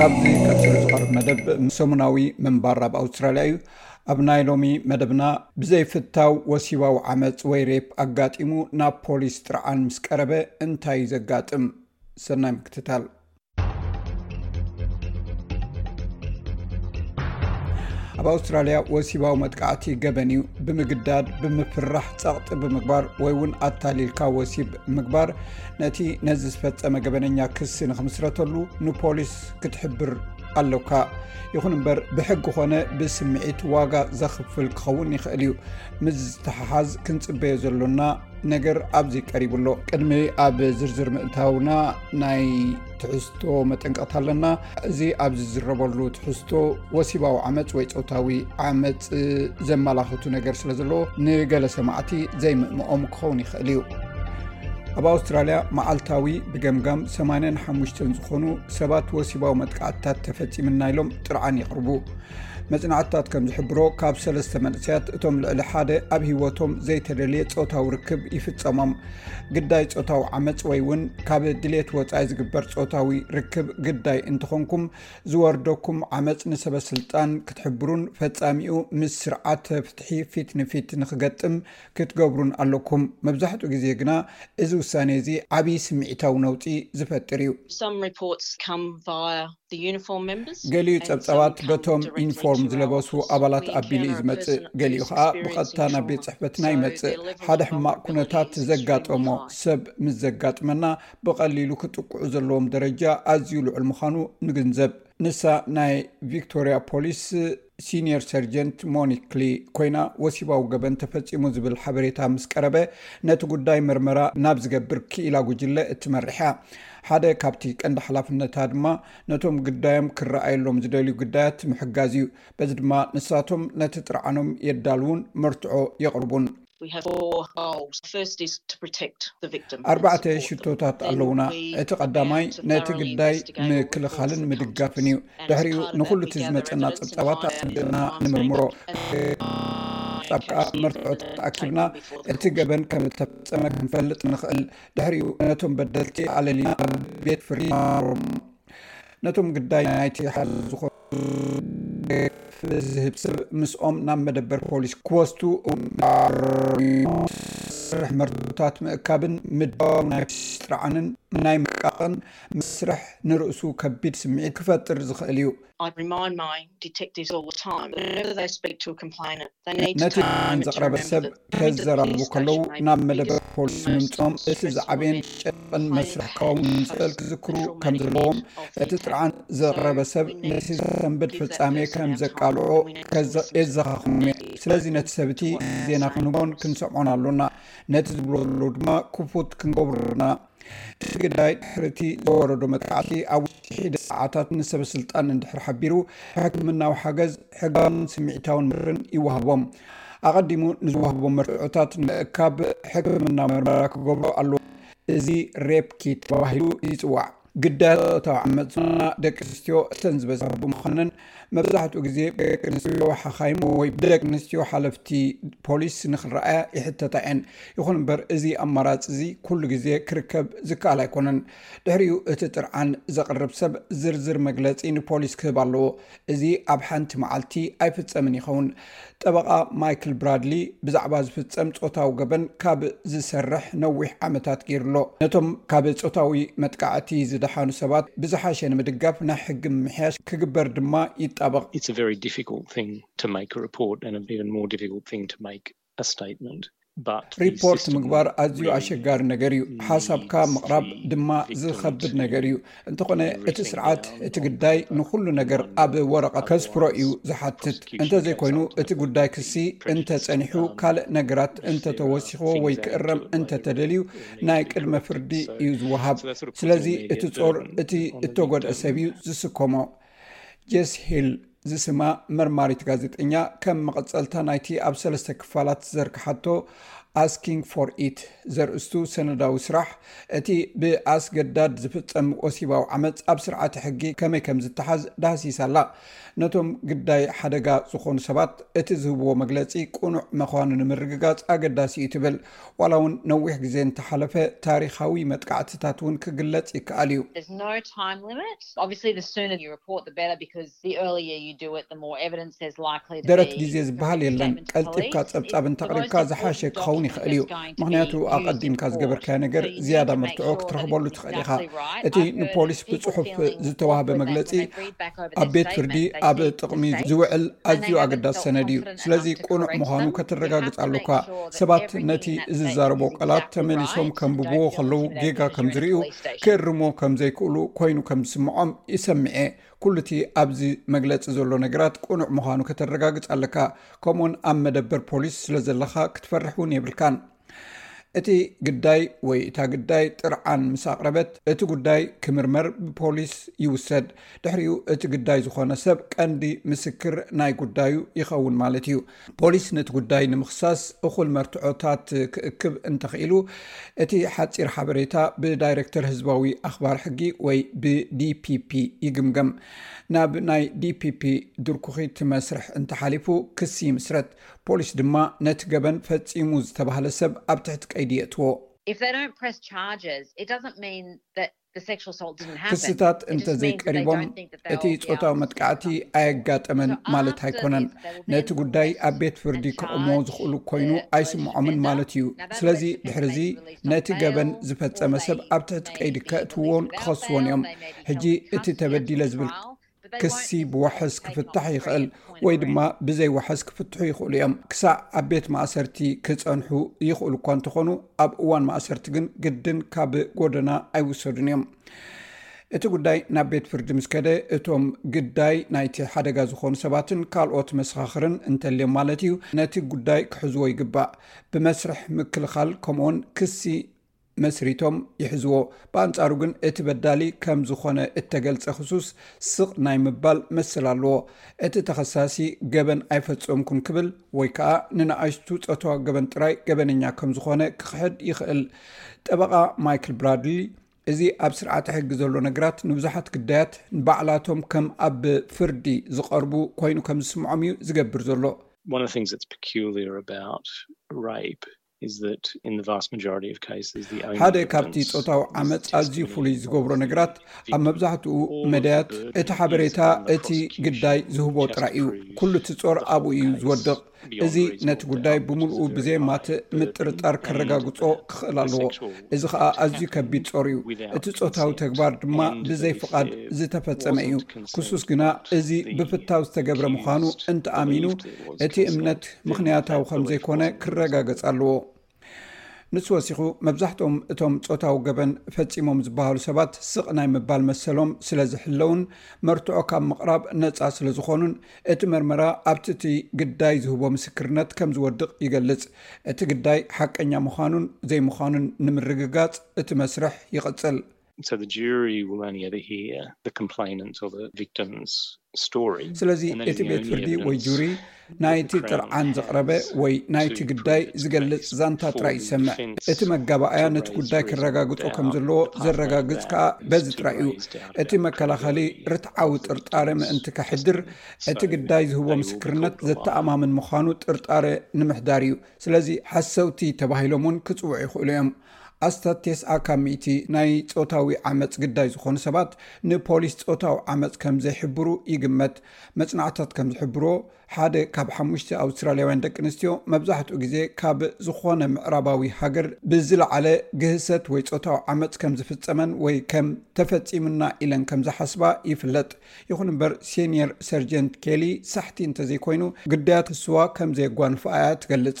ካብዚ ቀፂሉ ዝቐርብ መደብ ሰሙናዊ ምንባር ኣብ ኣውስትራልያ እዩ ኣብ ናይ ሎሚ መደብና ብዘይ ፍታው ወሲባዊ ዓመፅ ወይ ሬፕ ኣጋጢሙ ናብ ፖሊስ ጥርዓን ምስ ቀረበ እንታይ እዩ ዘጋጥም ሰናይ ምክትታል ኣብ ኣውስትራልያ ወሲባዊ መጥቃዕቲ ገበን እዩ ብምግዳድ ብምፍራሕ ፀቕጢ ብምግባር ወይ እውን ኣታሊልካ ወሲብ ምግባር ነቲ ነዚ ዝፈፀመ ገበነኛ ክሲ ንክምስረተሉ ንፖሊስ ክትሕብር ኣለካ ይኹን እምበር ብሕጊ ኮነ ብስምዒት ዋጋ ዘኽፍል ክኸውን ይኽእል እዩ ምስ ዝተሓሓዝ ክንፅበዮ ዘሎና ነገር ኣብዚ ቀሪቡ ኣሎ ቅድሚ ኣብ ዝርዝር ምእታውና ናይ ትሕዝቶ መጠንቀቕታ ኣለና እዚ ኣብ ዝዝረበሉ ትሕዝቶ ወሲባዊ ዓመፅ ወይ ፆታዊ ዓመፅ ዘመላኽቱ ነገር ስለ ዘለዎ ንገለ ሰማዕቲ ዘይምእምኦም ክኸውን ይኽእል እዩ ኣብ ኣውስትራልያ መዓልታዊ ብገምጋም 85 ዝኾኑ ሰባት ወሲባዊ መጥቃዕትታት ተፈፂምና ኢሎም ጥርዓን ይቕርቡ መፅናዕትታት ከም ዝሕብሮ ካብ ሰለስተ መንእሰያት እቶም ልዕሊ ሓደ ኣብ ሂወቶም ዘይተደልየ ፆታዊ ርክብ ይፍፀሞም ግዳይ ፆታዊ ዓመፅ ወይ እውን ካብ ድሌት ወፃኢ ዝግበር ፆታዊ ርክብ ግዳይ እንትኾንኩም ዝወርደኩም ዓመፅ ንሰበስልጣን ክትሕብሩን ፈፃሚኡ ምስ ስርዓት ፍትሒ ፊት ንፊት ንክገጥም ክትገብሩን ኣለኩም መብዛሕትኡ ግዜ ግና እዚ ውሳኔ እዚ ዓብይ ስምዒታዊ ነውፂ ዝፈጥር እዩ ገሊኡ ጸብጻባት በቶም ዩኒፎርም ዝለበሱ ኣባላት ኣቢሉ እዩ ዝመጽእ ገሊኡ ከኣ ብቐጥታ ናብ ቤት ጽሕፈትና ይመጽእ ሓደ ሕማቅ ኩነታት ዘጋጠሞ ሰብ ምስ ዘጋጥመና ብቐሊሉ ክጥቅዑ ዘለዎም ደረጃ ኣዝዩ ልዑል ምዃኑ ንግንዘብ ንሳ ናይ ቪክቶርያ ፖሊስ ሲንየር ሰርጀንት ሞኒክ ሊ ኮይና ወሲባዊ ገበን ተፈፂሙ ዝብል ሓበሬታ ምስ ቀረበ ነቲ ጉዳይ ምርመራ ናብ ዝገብር ክኢላ ጉጅለ እትመርሕ እያ ሓደ ካብቲ ቀንዲ ሓላፍነታ ድማ ነቶም ግዳዮም ክረኣየሎም ዝደልዩ ግዳያት ምሕጋዝ እዩ በዚ ድማ ንሳቶም ነቲ ጥርዓኖም የዳልውን መርትዖ የቕርቡን ኣርባዕተ ሽቶታት ኣለዉና እቲ ቀዳማይ ነቲ ግዳይ ምክልኻልን ምድጋፍን እዩ ድሕሪኡ ንኩሉ እቲ ዝመፀና ፀብፃባት ኣና ንምርምሮ ፃብ ከዓ መርትዖት ተኣኪብና እቲ ገበን ከም ዝተፈፀመ ክንፈልጥ ንኽእል ድሕሪኡ ነቶም በደልቲ ኣለሊና ቤት ፍርዲ ንሮም ነቶም ግዳይ ናይቲ ሓ ዝኾኑ ዝህብ ሰብ ምስኦም ናብ መደበር ፖሊስ ክወስዱ ስራሕ መርትዖታት ምእካብን ምድላው ናይ ጥርዓንን ናይ ምቃቕን መስርሕ ንርእሱ ከቢድ ስምዒት ክፈጥር ዝኽእል እዩ። ነቲ ን ዘቕረበ ሰብ ከዘራርቡ ከለዉ ናብ መደበር ፖሊስ ምምፅኦም እቲ ዝዓበየን ጨጥቕን መስርሕ ክኸውን ዝኽእል ክዝክሩ ከም ዘለዎም እቲ ጥርዓን ዘቕረበ ሰብ ነቲ ዘሰንብድ ፍፃሜ ከም ዘቃልዖ የዘኻኹም እየ ስለዚ ነቲ ሰብ እቲ ዜና ክንህቦን ክንሰምዖን ኣሎና ነቲ ዝብሎ ዘለዉ ድማ ክፉት ክንገብሩና እቲ ግዳይ ድሕሪ እቲ ዝወረዶ መጥቃዕቲ ኣብ ውሽጢ ሒደት ሰዓታት ንሰበስልጣን እንድሕር ሓቢሩ ሕክምናዊ ሓገዝ፣ ሕጋውን ስምዒታውን ምክርን ይወሃቦም። ኣቐዲሙ ንዝወሃቦም መርትዖታት ንምእካብ ሕክምናዊ ምርመራ ክገብሩ ኣለዎም። እዚ ሬፕ ኪት ተባሂሉ ይጽዋዕ። ግዳያት ጾታዊ ዓመጽ ዝዀና ደቂ ኣንስትዮ እተን ዝበዝሓ ብምዃነን፣ መብዛሕትኡ ግዜ ብደቂ ኣንስትዮ ሓኻይም ወይ ብደቂ ኣንስትዮ ሓለፍቲ ፖሊስ ንክረኣያ ይሕተታ እየን። ይኹን እምበር እዚ ኣማራጺ እዚ ኩሉ ግዜ ክርከብ ዝከኣል ኣይኮነን። ድሕሪኡ እቲ ጥርዓን ዘቕርብ ሰብ ዝርዝር መግለጺ ንፖሊስ ክህብ ኣለዎ። እዚ ኣብ ሓንቲ መዓልቲ ኣይፍጸምን ይኸውን። ጠበቓ ማይክል ብራድሊ ብዛዕባ ዝፍጸም ጾታዊ ገበን ካብ ዝሰርሕ ነዊሕ ዓመታት ገይሩ ኣሎ። ነቶም ካብ ጾታዊ መጥቃዕቲ ዝደሓኑ ሰባት ብዝሓሸ ንምድጋፍ ናይ ሕጊ ምምሕያሽ ክግበር ድማ ይጣበቕ። ሪፖርት ምግባር ኣዝዩ ኣሸጋሪ ነገር እዩ ሓሳብካ ምቕራብ ድማ ዝከብድ ነገር እዩ እንተኾነ እቲ ስርዓት እቲ ግዳይ ንኩሉ ነገር ኣብ ወረቐ ከስፍሮ እዩ ዝሓትት እንተዘይኮይኑ እቲ ጉዳይ ክሲ እንተፀኒሑ ካልእ ነገራት እንተተወሲኮ ወይ ክእረም እንተተደልዩ ናይ ቅድመ ፍርዲ እዩ ዝወሃብ ስለዚ እቲ ፆር እቲ እተጎድዐ ሰብ እዩ ዝስከሞ ጀስ ሂል ዝስማ መርማሪት ጋዜጠኛ ከም መቐጸልታ ናይቲ ኣብ ሰለስተ ክፋላት ዝዘርግሓቶ ኣስኪንግ ፎር ኢት ዘርእስቱ ሰነዳዊ ስራሕ እቲ ብኣስገዳድ ዝፍጸም ወሲባዊ ዓመፅ ኣብ ስርዓተ ሕጊ ከመይ ከም ዝተሓዝ ዳህሲሳ ኣላ ነቶም ግዳይ ሓደጋ ዝኾኑ ሰባት እቲ ዝህብዎ መግለፂ ቁኑዕ መዃኑ ንምርግጋፅ ኣገዳሲ እዩ ትብል ዋላ እውን ነዊሕ ግዜ እንተሓለፈ ታሪኻዊ መጥቃዕትታት እውን ክግለጽ ይከኣል እዩ። ደረት ግዜ ዝበሃል የለን፣ ቀልጢፍካ ጸብጻብ እንተቕሪብካ ዝሓሸ ክኸውን ይኽእል እዩ፣ ምኽንያቱ ኣቐዲምካ ዝገበርካዮ ነገር ዝያዳ መርትዖ ክትረኽበሉ ትኽእል ኢኻ። እቲ ንፖሊስ ብጽሑፍ ዝተዋህበ መግለጺ ኣብ ቤት ፍርዲ ኣብ ጥቕሚ ዝውዕል ኣዝዩ ኣገዳሲ ሰነድ እዩ። ስለዚ ቅኑዕ ምዃኑ ከተረጋግጽ ኣሎካ። ሰባት ነቲ ዝዛረቦ ቃላት ተመሊሶም ከንብብዎ ከለዉ ጌጋ ከም ዝርእዩ፣ ክእርምዎ ከም ዘይክእሉ ኰይኑ ከም ዝስምዖም ይሰምዕ'የ። ኵሉ እቲ ኣብዚ መግለጺ ዘሎ ነገራት ቅኑዕ ምዃኑ ከተረጋግጽ ኣለካ። ከምኡውን ኣብ መደበር ፖሊስ ስለ ዘለኻ ክትፈርሕ እውን የብልካን። እቲ ግዳይ ወይ እታ ግዳይ ጥርዓን ምስ ኣቕረበት እቲ ጉዳይ ክምርመር ብፖሊስ ይውሰድ ድሕሪኡ እቲ ግዳይ ዝኾነ ሰብ ቀንዲ ምስክር ናይ ጉዳዩ ይኸውን ማለት እዩ ፖሊስ ነቲ ጉዳይ ንምክሳስ እኹል መርትዖታት ክእክብ እንተኽኢሉ እቲ ሓፂር ሓበሬታ ብዳይረክተር ህዝባዊ ኣኽባር ሕጊ ወይ ብዲፒፒ ይግምገም ናብ ናይ ዲፒፒ ድርኩኺት መስርሕ እንተሓሊፉ ክሲ ይምስረት ፖሊስ ድማ ነቲ ገበን ፈጺሙ ዝተባህለ ሰብ ኣብ ትሕቲ ቀይዲ የእትዎ። ክስታት እንተ ዘይቀሪቦም እቲ ጾታዊ መጥቃዕቲ ኣየጋጠመን ማለት ኣይኰነን። ነቲ ጕዳይ ኣብ ቤት ፍርዲ ከቝምዎ ዝኽእሉ ኰይኑ ኣይስምዖምን ማለት እዩ። ስለዚ፣ ድሕርዚ ነቲ ገበን ዝፈጸመ ሰብ ኣብ ትሕቲ ቀይዲ ከእትውዎን ክኸስዎን እዮም። ሕጂ እቲ ተበዲለ ዝብል ክሲ ብዋሕስ ክፍታሕ ይኽእል ወይ ድማ ብዘይ ዋሕስ ክፍትሑ ይኽእሉ እዮም ክሳዕ ኣብ ቤት ማእሰርቲ ክፀንሑ ይኽእሉ እኳ እንተኾኑ ኣብ እዋን ማእሰርቲ ግን ግድን ካብ ጎደና ኣይውሰዱን እዮም እቲ ጉዳይ ናብ ቤት ፍርዲ ምስ ከደ እቶም ግዳይ ናይቲ ሓደጋ ዝኾኑ ሰባትን ካልኦት መሰኻኽርን እንተልዮም ማለት እዩ ነቲ ጉዳይ ክሕዝዎ ይግባእ ብመስርሕ ምክልኻል ከምኡውን ክሲ መስሪቶም ይሕዝዎ። ብኣንጻሩ ግን እቲ በዳሊ ከም ዝኾነ እተገልጸ ክሱስ ስቕ ናይ ምባል መሰል ኣለዎ። እቲ ተኸሳሲ ገበን ኣይፈጸምኩን ክብል ወይ ከኣ ንንኣሽቱ ጾታዊ ገበን ጥራይ ገበነኛ ከም ዝኾነ ክኽሕድ ይኽእል። ጠበቓ ማይክል ብራድሊ እዚ ኣብ ስርዓተ ሕጊ ዘሎ ነገራት ንብዙሓት ግዳያት ንባዕላቶም ከም ኣብ ፍርዲ ዝቐርቡ ኮይኑ ከም ዝስምዖም እዩ ዝገብር ዘሎ። ሓደ ካብቲ ፆታዊ ዓመፅ ኣዝዩ ፍሉይ ዝገብሮ ነገራት ኣብ መብዛሕትኡ መዳያት እቲ ሓበሬታ እቲ ግዳይ ዝህቦ ጥራይ እዩ ኩሉ እቲ ፆር ኣብኡ እዩ ዝወድቕ እዚ ነቲ ጉዳይ ብምልኡ ብዘየማትእ ምጥርጣር ከረጋግፆ ክኽእል ኣለዎ እዚ ከዓ ኣዝዩ ከቢድ ፆር እዩ እቲ ፆታዊ ተግባር ድማ ብዘይ ፍቓድ ዝተፈፀመ እዩ ክሱስ ግና እዚ ብፍታው ዝተገብረ ምዃኑ እንተኣሚኑ እቲ እምነት ምኽንያታዊ ከም ዘይኮነ ክረጋገጽ ኣለዎ። ንሱ ወሲኹ መብዛሕትኦም እቶም ጾታዊ ገበን ፈጺሞም ዝበሃሉ ሰባት ስቕ ናይ ምባል መሰሎም ስለ ዝሕለዉን መርትዖ ካብ ምቕራብ ነጻ ስለ ዝኾኑን እቲ መርመራ ኣብቲ እቲ ግዳይ ዝህቦ ምስክርነት ከም ዝወድቕ ይገልጽ። እቲ ግዳይ ሓቀኛ ምዃኑን ዘይምዃኑን ንምርግጋጽ እቲ መስርሕ ይቕጽል። ስለዚ እቲ ቤት ፍርዲ ወይ ጁሪ ናይቲ ጥርዓን ዘቕረበ ወይ ናይቲ ግዳይ ዝገልፅ ዛንታ ጥራይ ይሰምዕ እቲ መጋባኣያ ነቲ ጉዳይ ክረጋግፆ ከም ዘለዎ ዘረጋግፅ ከዓ በዚ ጥራይ እዩ እቲ መከላኸሊ ርትዓዊ ጥርጣረ ምእንቲ ከሕድር እቲ ግዳይ ዝህቦ ምስክርነት ዘተኣማምን ምዃኑ ጥርጣረ ንምሕዳር እዩ ስለዚ ሓሰውቲ ተባሂሎም እውን ክፅውዑ ይኽእሉ እዮም ኣስታት ቴስዓ ካብ ሚእቲ ናይ ጾታዊ ዓመጽ ግዳይ ዝኾኑ ሰባት ንፖሊስ ጾታዊ ዓመጽ ከም ዘይሕብሩ ይግመት። መጽናዕትታት ከም ዝሕብርዎ፣ ሓደ ካብ ሓሙሽተ ኣውስትራልያውያን ደቂ ኣንስትዮ መብዛሕትኡ ግዜ ካብ ዝኾነ ምዕራባዊ ሃገር ብዝለዓለ ግህሰት ወይ ጾታዊ ዓመጽ ከም ዝፍጸመን ወይ ከም ተፈጺሙና ኢለን ከም ዝሓስባ ይፍለጥ። ይኹን እምበር ሴንየር ሰርጀንት ኬሊ ሳሕቲ እንተዘይኮይኑ ግዳያት ንስዋ ከም ዘየጓንፋኣ እያ ትገልጽ።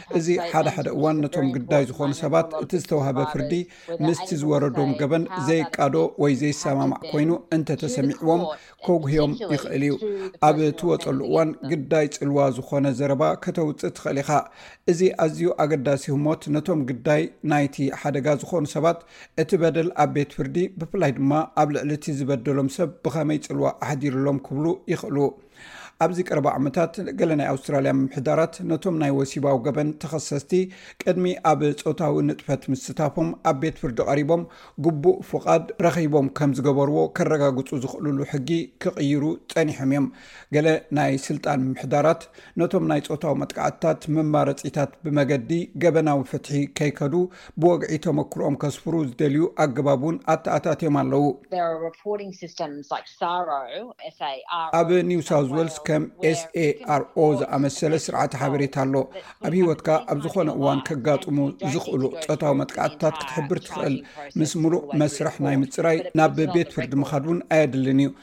እዚ ሓደ ሓደ እዋን ነቶም ግዳይ ዝኾኑ ሰባት እቲ ዝተዋህበ ፍርዲ ምስቲ ዝወረዶም ገበን ዘይቃዶ ወይ ዘይሰማማዕ ኮይኑ እንተተሰሚዕዎም ከጉህዮም ይኽእል እዩ። ኣብ ትወፀሉ እዋን ግዳይ ፅልዋ ዝኾነ ዘረባ ከተውፅእ ትኽእል ኢኻ። እዚ ኣዝዩ ኣገዳሲ ህሞት ነቶም ግዳይ ናይቲ ሓደጋ ዝኾኑ ሰባት እቲ በደል ኣብ ቤት ፍርዲ ብፍላይ ድማ ኣብ ልዕሊ እቲ ዝበደሎም ሰብ ብኸመይ ፅልዋ ኣሕዲሩሎም ክብሉ ይኽእሉ። ኣብዚ ቀረባ ዓመታት ገለ ናይ ኣውስትራልያ ምምሕዳራት ነቶም ናይ ወሲባዊ ገበን ተኸሰስቲ ቅድሚ ኣብ ፆታዊ ንጥፈት ምስታፎም ኣብ ቤት ፍርዲ ቀሪቦም ግቡእ ፍቓድ ረኺቦም ከም ዝገበርዎ ከረጋግፁ ዝኽእልሉ ሕጊ ክቕይሩ ፀኒሖም እዮም ገለ ናይ ስልጣን ምምሕዳራት ነቶም ናይ ፆታዊ መጥቃዕትታት መማረፂታት ብመገዲ ገበናዊ ፍትሒ ከይከዱ ብወግዒ ተመክሮኦም ከስፍሩ ዝደልዩ ኣገባብ እውን ኣተኣታትዮም ኣለዉ። ኣብ ኒው ሳውዝ ዌልስ ከም SARO ዝኣመሰለ ስርዓተ ሓበሬታ ኣሎ። ኣብ ህይወትካ ኣብ ዝኾነ እዋን ከጋጥሙ ዝኽእሉ ጾታዊ መጥቃዕትታት ክትሕብር ትኽእል። ምስ ምሉእ መስርሕ ናይ ምጽራይ ናብ ቤት ፍርዲ ምኻድ እውን ኣየድልን እዩ።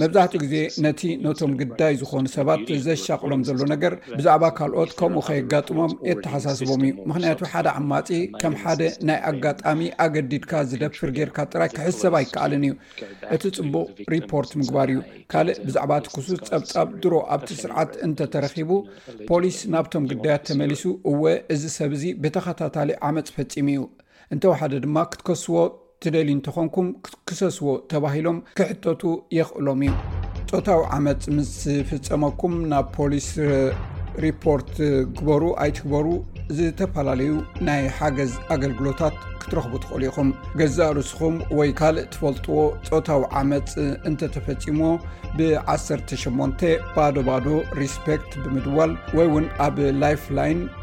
መብዛሕትኡ ግዜ ነቲ ነቶም ግዳይ ዝኾኑ ሰባት ዘሻቕሎም ዘሎ ነገር ብዛዕባ ካልኦት ከምኡ ከየጋጥሞም የተሓሳስቦም እዩ ምክንያቱ ሓደ ዓማፂ ከም ሓደ ናይ ኣጋጣሚ ኣገዲድካ ዝደፍር ጌርካ ጥራይ ክሕሰብ ኣይከኣልን እዩ እቲ ፅቡቅ ሪፖርት ምግባር እዩ ካልእ ብዛዕባ ትክሱ ፀብፃብ ድሮ ኣብቲ ስርዓት እንተተረኪቡ ፖሊስ ናብቶም ግዳያት ተመሊሱ እወ እዚ ሰብ እዚ ብተኸታታሊ ዓመፅ ፈፂሙ እዩ እንተወሓደ ድማ ክትከስዎ ትደልዩ እንተኾንኩም ክትክሰስዎ ተባሂሎም ክሕተቱ የኽእሎም እዩ። ፆታዊ ዓመፅ ምስ ፍፀመኩም ናብ ፖሊስ ሪፖርት ግበሩ ኣይትግበሩ ዝተፈላለዩ ናይ ሓገዝ ኣገልግሎታት ክትረኽቡ ትኽእሉ ኢኹም። ገዛእ ርስኹም ወይ ካልእ ትፈልጥዎ ፆታዊ ዓመፅ እንተተፈፂምዎ ብ18 ባዶ ባዶ ሪስፔክት ብምድዋል ወይ እውን ኣብ ላይፍ ላይን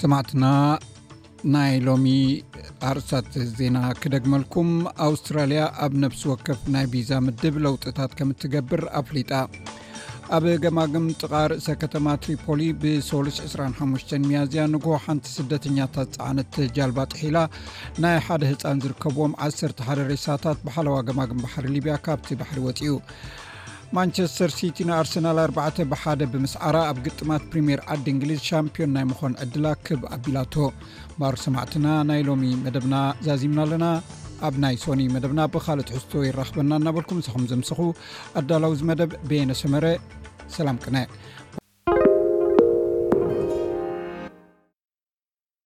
ሰማዕትና ናይ ሎሚ ኣርሳት ዜና ክደግመልኩም ኣውስትራልያ ኣብ ነብሲ ወከፍ ናይ ቪዛ ምድብ ለውጥታት ከም እትገብር ኣፍሊጣ ኣብ ገማግም ጥቓ ርእሰ ከተማ ትሪፖሊ ብሶሉስ 25 ሚያዝያ ንግ ሓንቲ ስደተኛታት ፀዓነት ጃልባ ጥሒላ ናይ ሓደ ህፃን ዝርከብዎም ዓሰርተ ሓደ ሬሳታት ብሓለዋ ገማግም ባሕሪ ሊብያ ካብቲ ባሕሪ ወፅኡ ማንቸስተር ሲቲ ንኣርሰናል ኣርባዕተ ብሓደ ብምስዓራ ኣብ ግጥማት ፕሪምየር ዓዲ እንግሊዝ ሻምፒዮን ናይ ምዃን ዕድላ ክብ ኣቢላቶ ባር ሰማዕትና ናይ ሎሚ መደብና ዛዚምና ኣለና ኣብ ናይ ሶኒ መደብና ብካልእ ትሕዝቶ ይራኽበና እናበልኩም ንሰኹም ዘምስኹ ኣዳላውዝ መደብ ቤነ ሰመረ ሰላም ቅነ